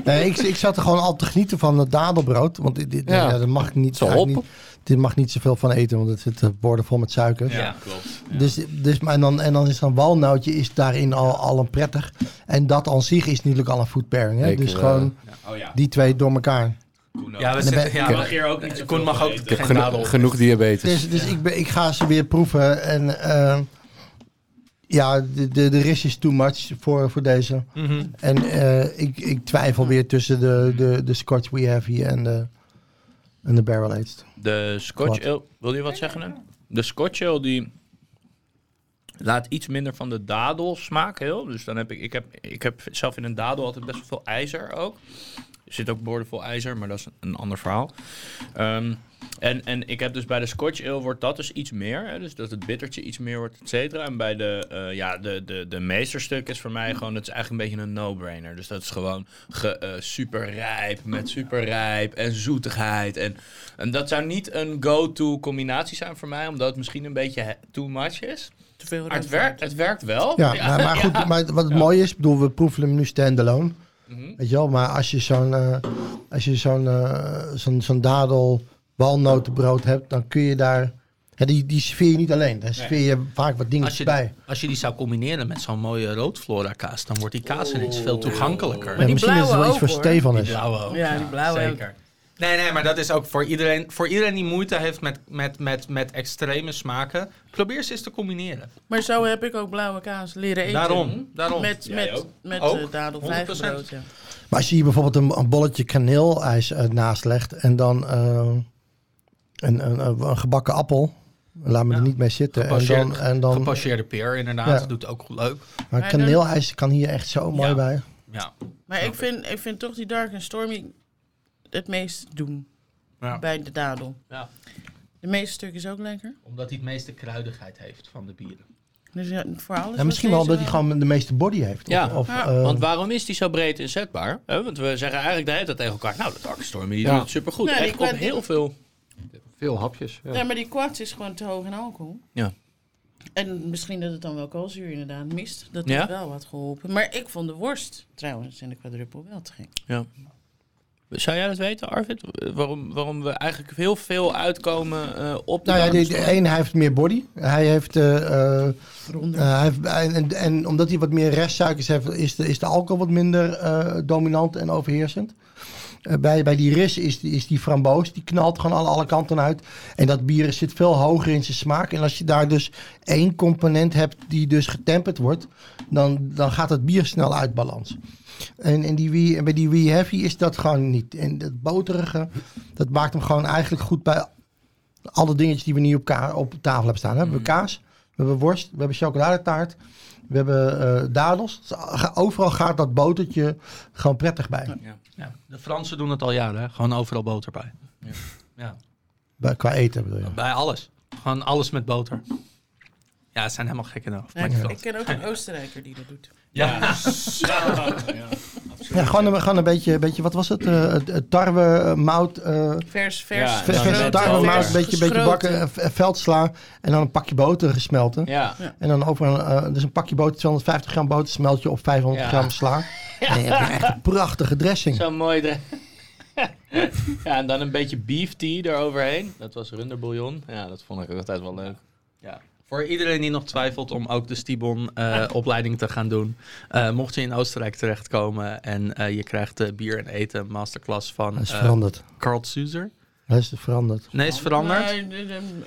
Nee, ik, ik zat er gewoon al te genieten van het dadelbrood. Want dit, dit, Ja. ja. dat mag ik niet, Zo op. niet. Dit mag niet zoveel van eten, want het zit eh, borden vol met suiker. Ja, klopt. Dus, dus, maar en, dan, en dan is dan walnootje is daarin al, al een prettig. En dat aan zich is natuurlijk al een food pairing. Hè? Ik, dus eh, gewoon Oh ja. die twee door elkaar. Ja, we zitten, ben- ja, Je mag hier ook niet Koen mag ook eten. geen Geno- nadel. genoeg diabetes. Dus, dus ik, ben, ik ga ze weer proeven. En eh, ja, de, de, de rest is too much voor, voor deze. Mhm. En eh, ik, ik twijfel weer tussen de, de, de Scotch We Have hier en de, en de Barrel Aged. De Scotch? Ale, wil je wat zeggen? Hè? De Scotch Ale die laat iets minder van de dadel smaak heel. Dus dan heb ik, ik heb, ik heb zelf in een dadel altijd best wel veel ijzer ook. Er zit ook boordevol ijzer, maar dat is een ander verhaal. Ehm, en, en ik heb dus bij de Scotch Ale wordt dat dus iets meer. Hè? Dus dat het bittertje iets meer wordt, et cetera. En bij de, eh, ja, de, de, de meesterstuk is voor mij gewoon, het is eigenlijk een beetje een no-brainer. Dus dat is gewoon ge, eh, super rijp, met super rijp en zoetigheid. En, en dat zou niet een go-to combinatie zijn voor mij, omdat het misschien een beetje too much is. Te veel Maar het werkt, het werkt wel. Ja, maar, maar goed, maar wat het mooie is, bedoel, we proeven hem nu standalone. Mhm. Weet je wel, maar als je zo'n eh, als je zo'n eh, zo'n zo'n dadel walnotenbrood hebt, dan kun je daar... Ja, die, die serveer je niet alleen. Daar serveer je vaak wat dingen Als je, bij. als je die zou combineren met zo'n mooie roodflora kaas, dan wordt die kaas ineens veel toegankelijker. Ja, die misschien is het wel blauwe iets voor. Stefan Die blauwe ook. Ja, die blauwe Zeker. Nee, nee, maar dat is ook voor iedereen, voor iedereen die moeite heeft met, met, met, met extreme smaken. Probeer ze eens te combineren. Maar zo heb ik ook blauwe kaas leren eten. Daarom, daarom. Met, Jij met, ook? met Ook? eh, dadel 100%. vijgenbrood, ja. Maar als je hier bijvoorbeeld een, een bolletje kaneelijs eh, naast legt en dan eh, een, een, een, een gebakken appel, laat me Ja. er niet mee zitten. En dan, en dan, Gepocheerde peer, inderdaad. Ja. Dat doet ook goed leuk. maar kaneelijs kan hier echt zo mooi Ja. bij. Ja. Maar ik vind, ik vind toch die dark en stormy het meest doen Ja. bij de dadel. Ja. De meeste stuk is ook lekker. Omdat hij het meeste kruidigheid heeft van de bieren. Dus ja, voor alles En misschien wel omdat hij gewoon de meeste body heeft. Ja. Of, of, Ja. eh, Want waarom is die zo breed inzetbaar? Hè? Want we zeggen eigenlijk de hele tijd tegen elkaar... Nou, de Darkstorm die Ja. doet het supergoed. Ja, die Echt op heel veel... Veel hapjes. Ja. Ja, maar die kwart is gewoon te hoog in alcohol. Ja. En misschien dat het dan wel koolzuur inderdaad mist. Dat Ja? heeft wel wat geholpen. Maar ik vond de worst trouwens in de quadruple wel te gek. Ja. Zou jij dat weten, Arvid? Waarom, waarom we eigenlijk heel veel uitkomen eh, op de nou ja, de, een hij heeft meer body. Hij heeft, eh, eh, hij heeft en, en omdat hij wat meer restsuikers heeft, is de, is de alcohol wat minder eh, dominant en overheersend. Eh, bij, bij die ris is, die- is die framboos, die knalt gewoon alle, alle kanten uit. En dat bier zit veel hoger in zijn smaak. En als je daar dus één component hebt die dus getemperd wordt, dan, dan gaat het bier snel uit balans. En, en die Wee- en bij die Wee Heavy is dat gewoon niet. En dat boterige, dat maakt hem gewoon eigenlijk goed bij alle dingetjes die we nu op, ka- op tafel hebben staan. We hebben kaas, we hebben worst, we hebben chocoladetaart, we hebben eh, dadels. Dus ga- overal gaat dat botertje gewoon prettig bij. Ja. De Fransen doen het al jaren, hè? gewoon overal boter bij. Ja. bij qua eten bedoel je. Bij alles. Gewoon alles met boter. Ja, ze zijn helemaal gek. Ja, ik, ken ook een Oostenrijker die dat doet. Ja. Ja, gewoon een, gewoon een beetje, beetje, wat was het? Eh, het- het tarwe, eh, mout, eh, Vers, vers. Ja, vers, met tarwe, mout, een beetje, beetje bakken, veldsla en dan een pakje boter gesmelten. Ja. En dan over een, dus een pakje boter, 250 gram boter smelt je op 500 Ja. gram sla. En je hebt echt een prachtige dressing. Zo mooi. dre- ja, en dan een beetje beef tea eroverheen. Dat was runderbouillon. Ja, dat vond ik ook altijd wel leuk. Ja. Voor iedereen die nog twijfelt om ook de Stibon eh, opleiding te gaan doen. eh, mocht je in Oostenrijk terechtkomen en eh, je krijgt de bier en eten masterclass van Dat is veranderd. Carl Suzer. Dat is veranderd. Nee, is veranderd. Eh,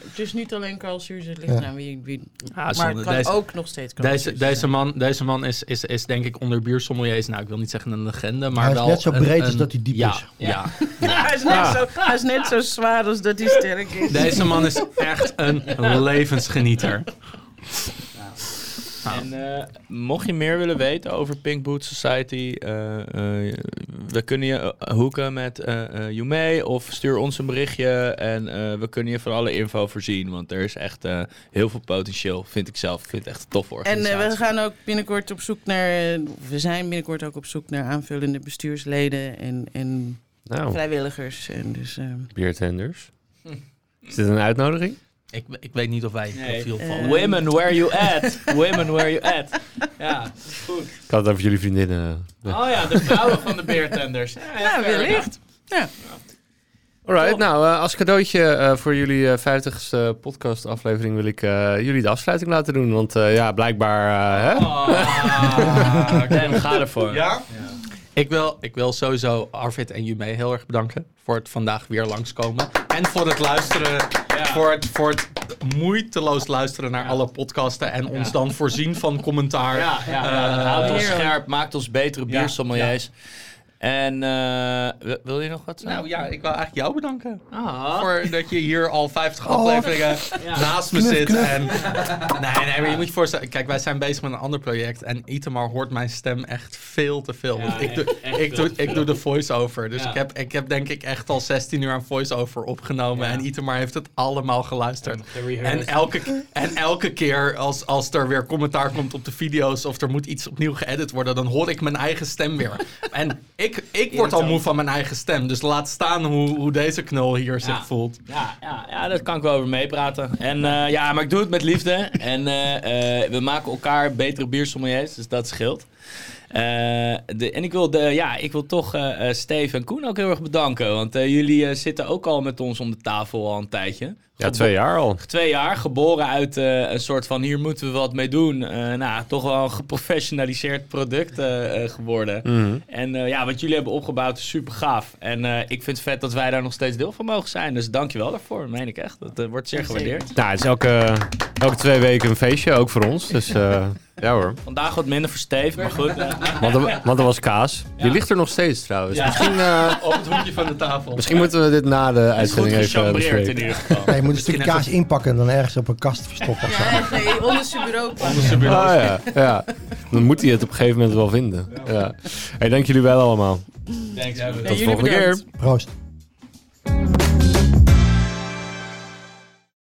het is niet alleen koolzuur, het ligt Ja. eraan wie... wie Ah, maar het kan Deze- ook nog steeds koolzuur Deze, zijn. deze man, deze man is, is, is denk ik onder biersommeliers, nou ik wil niet zeggen een legende, maar Hij is wel net zo een- breed als een- dat hij diep ja, is. Ja. hij, is net zo, hij is net zo zwaar als dat hij sterk is. Deze man is echt een levensgenieter. En eh, mocht je meer willen weten over Pink Boot Society, eh, eh, we kunnen je hoeken met eh eh, Yume of stuur ons een berichtje en eh, we kunnen je van alle info voorzien. Want er is echt eh, heel veel potentieel, vind ik zelf. Ik vind het echt een En organisatie. eh, we gaan ook binnenkort op zoek naar... we zijn binnenkort ook op zoek naar aanvullende bestuursleden en, en Nou, vrijwilligers. En dus, biertenders. Is dit een uitnodiging? Ik, ik weet niet of wij het Nee. profiel van... Eh, Women, where you at? Women, where you at? Ja, goed. Ik had het over jullie vriendinnen. Oh ja, de vrouwen van de beertenders. Ja, ja, wellicht. Ja. Alright, Top. nou, eh, als cadeautje eh, voor jullie eh 50ste podcast-aflevering wil ik eh, jullie de afsluiting laten doen. Want eh, ja, blijkbaar. eh, hè? Oh, Dan ga ervoor. Ja? Ik wil, ik wil sowieso Arvid en Jume heel erg bedanken voor het vandaag weer langskomen. En voor het luisteren, voor, het, voor het moeiteloos luisteren naar alle podcasten. En ons dan voorzien van commentaar. Ja, ja, ja, dat Eh, houdt ons scherp, maakt ons betere Ja, biersommeliers. En eh, wil- je nog wat zeggen? Nou ja, ik wil eigenlijk jou bedanken. Ah. Voor dat je hier al 50 afleveringen naast me Knuf, zit. knuf. En, nee, nee, maar je moet je voorstellen. Kijk, wij zijn bezig met een ander project. En Itamar hoort mijn stem echt veel te veel. Ja, ik, echt- doe, echt ik, veel doe, ik doe de voice-over. Dus Ja. ik, heb, ik heb denk ik echt al 16 uur aan voice-over opgenomen. Ja. En Itamar heeft het allemaal geluisterd. En elke, en elke keer als, als er weer commentaar komt op de video's of er moet iets opnieuw geëdit worden, dan hoor ik mijn eigen stem weer. En ik, ik word al moe van mijn eigen stem. Dus laat staan hoe, hoe deze knul hier zich voelt. Ja, ja, ja, daar kan ik wel over meepraten. En eh, ja, maar ik doe het met liefde. En eh, eh, we maken elkaar betere biersommeliers, dus dat scheelt. De, en ik wil, de, ja, ik wil toch eh, Steve en Koen ook heel erg bedanken. Want jullie zitten ook al met ons om de tafel al een tijdje. Ja, twee jaar al. Twee jaar, geboren uit eh, een soort van hier moeten we wat mee doen. Eh, nou, toch wel een geprofessionaliseerd product eh, eh, geworden. Mhm. En eh, ja, wat jullie hebben opgebouwd is super gaaf. En eh, ik vind het vet dat wij daar nog steeds deel van mogen zijn. Dus dankjewel daarvoor, meen ik echt. Dat wordt zeer gewaardeerd. Nou, het is elke, elke twee weken een feestje, ook voor ons. Dus eh, ja hoor. Vandaag wat minder voor Steve, maar goed. Want er, want er was kaas. Die ligt er nog steeds trouwens. Ja. Misschien, Op het hoekje van de tafel. misschien moeten we dit na de uitzending even gechambreerd in bespreken. ieder geval. Moet een stukje even- kaas inpakken en dan ergens op een kast verstoppen. of zo. Ja, nee, onder zijn bureau. Ah ja, ja. Dan moet hij het op een gegeven moment wel vinden. Ja. Hey, dank jullie wel allemaal. Thanks, Tot de volgende keer. Proost.